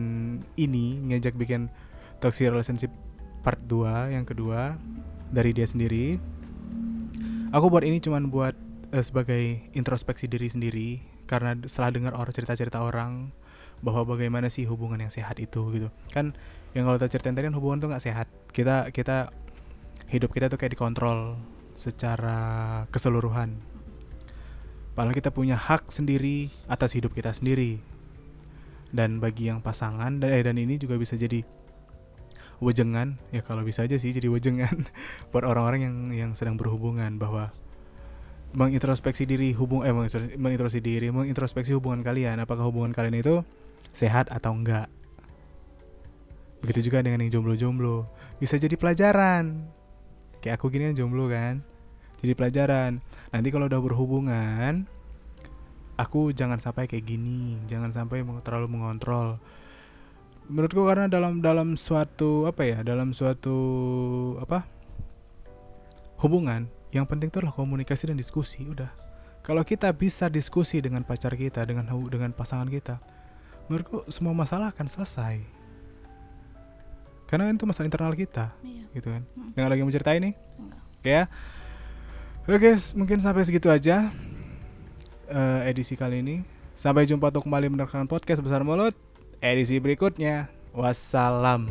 Speaker 1: ini ngajak bikin toxic relationship part 2 yang kedua dari dia sendiri. Aku buat ini cuman buat uh, sebagai introspeksi diri sendiri karena setelah dengar orang cerita-cerita orang bahwa bagaimana sih hubungan yang sehat itu gitu. Kan yang kalau kita ceritain tadi kan hubungan tuh nggak sehat. Kita kita hidup kita tuh kayak dikontrol secara keseluruhan. Padahal kita punya hak sendiri atas hidup kita sendiri. Dan bagi yang pasangan dan, eh, dan ini juga bisa jadi wejengan. Ya kalau bisa aja sih jadi wejengan buat orang-orang yang yang sedang berhubungan bahwa mengintrospeksi diri hubung eh mengintrospeksi diri mengintrospeksi hubungan kalian. Apakah hubungan kalian itu sehat atau enggak begitu juga dengan yang jomblo-jomblo. Bisa jadi pelajaran. Kayak aku gini kan jomblo kan. Jadi pelajaran. Nanti kalau udah berhubungan aku jangan sampai kayak gini. Jangan sampai terlalu mengontrol. Menurutku karena dalam dalam suatu apa ya dalam suatu apa hubungan yang penting itu adalah komunikasi dan diskusi udah. Kalau kita bisa diskusi dengan pacar kita dengan dengan pasangan kita menurutku semua masalah akan selesai karena itu masalah internal kita iya. gitu kan hmm. yang lagi mau cerita ini ya oke mungkin sampai segitu aja uh, edisi kali ini. Sampai jumpa untuk kembali mendengarkan podcast Besar Mulut edisi berikutnya. Wassalam.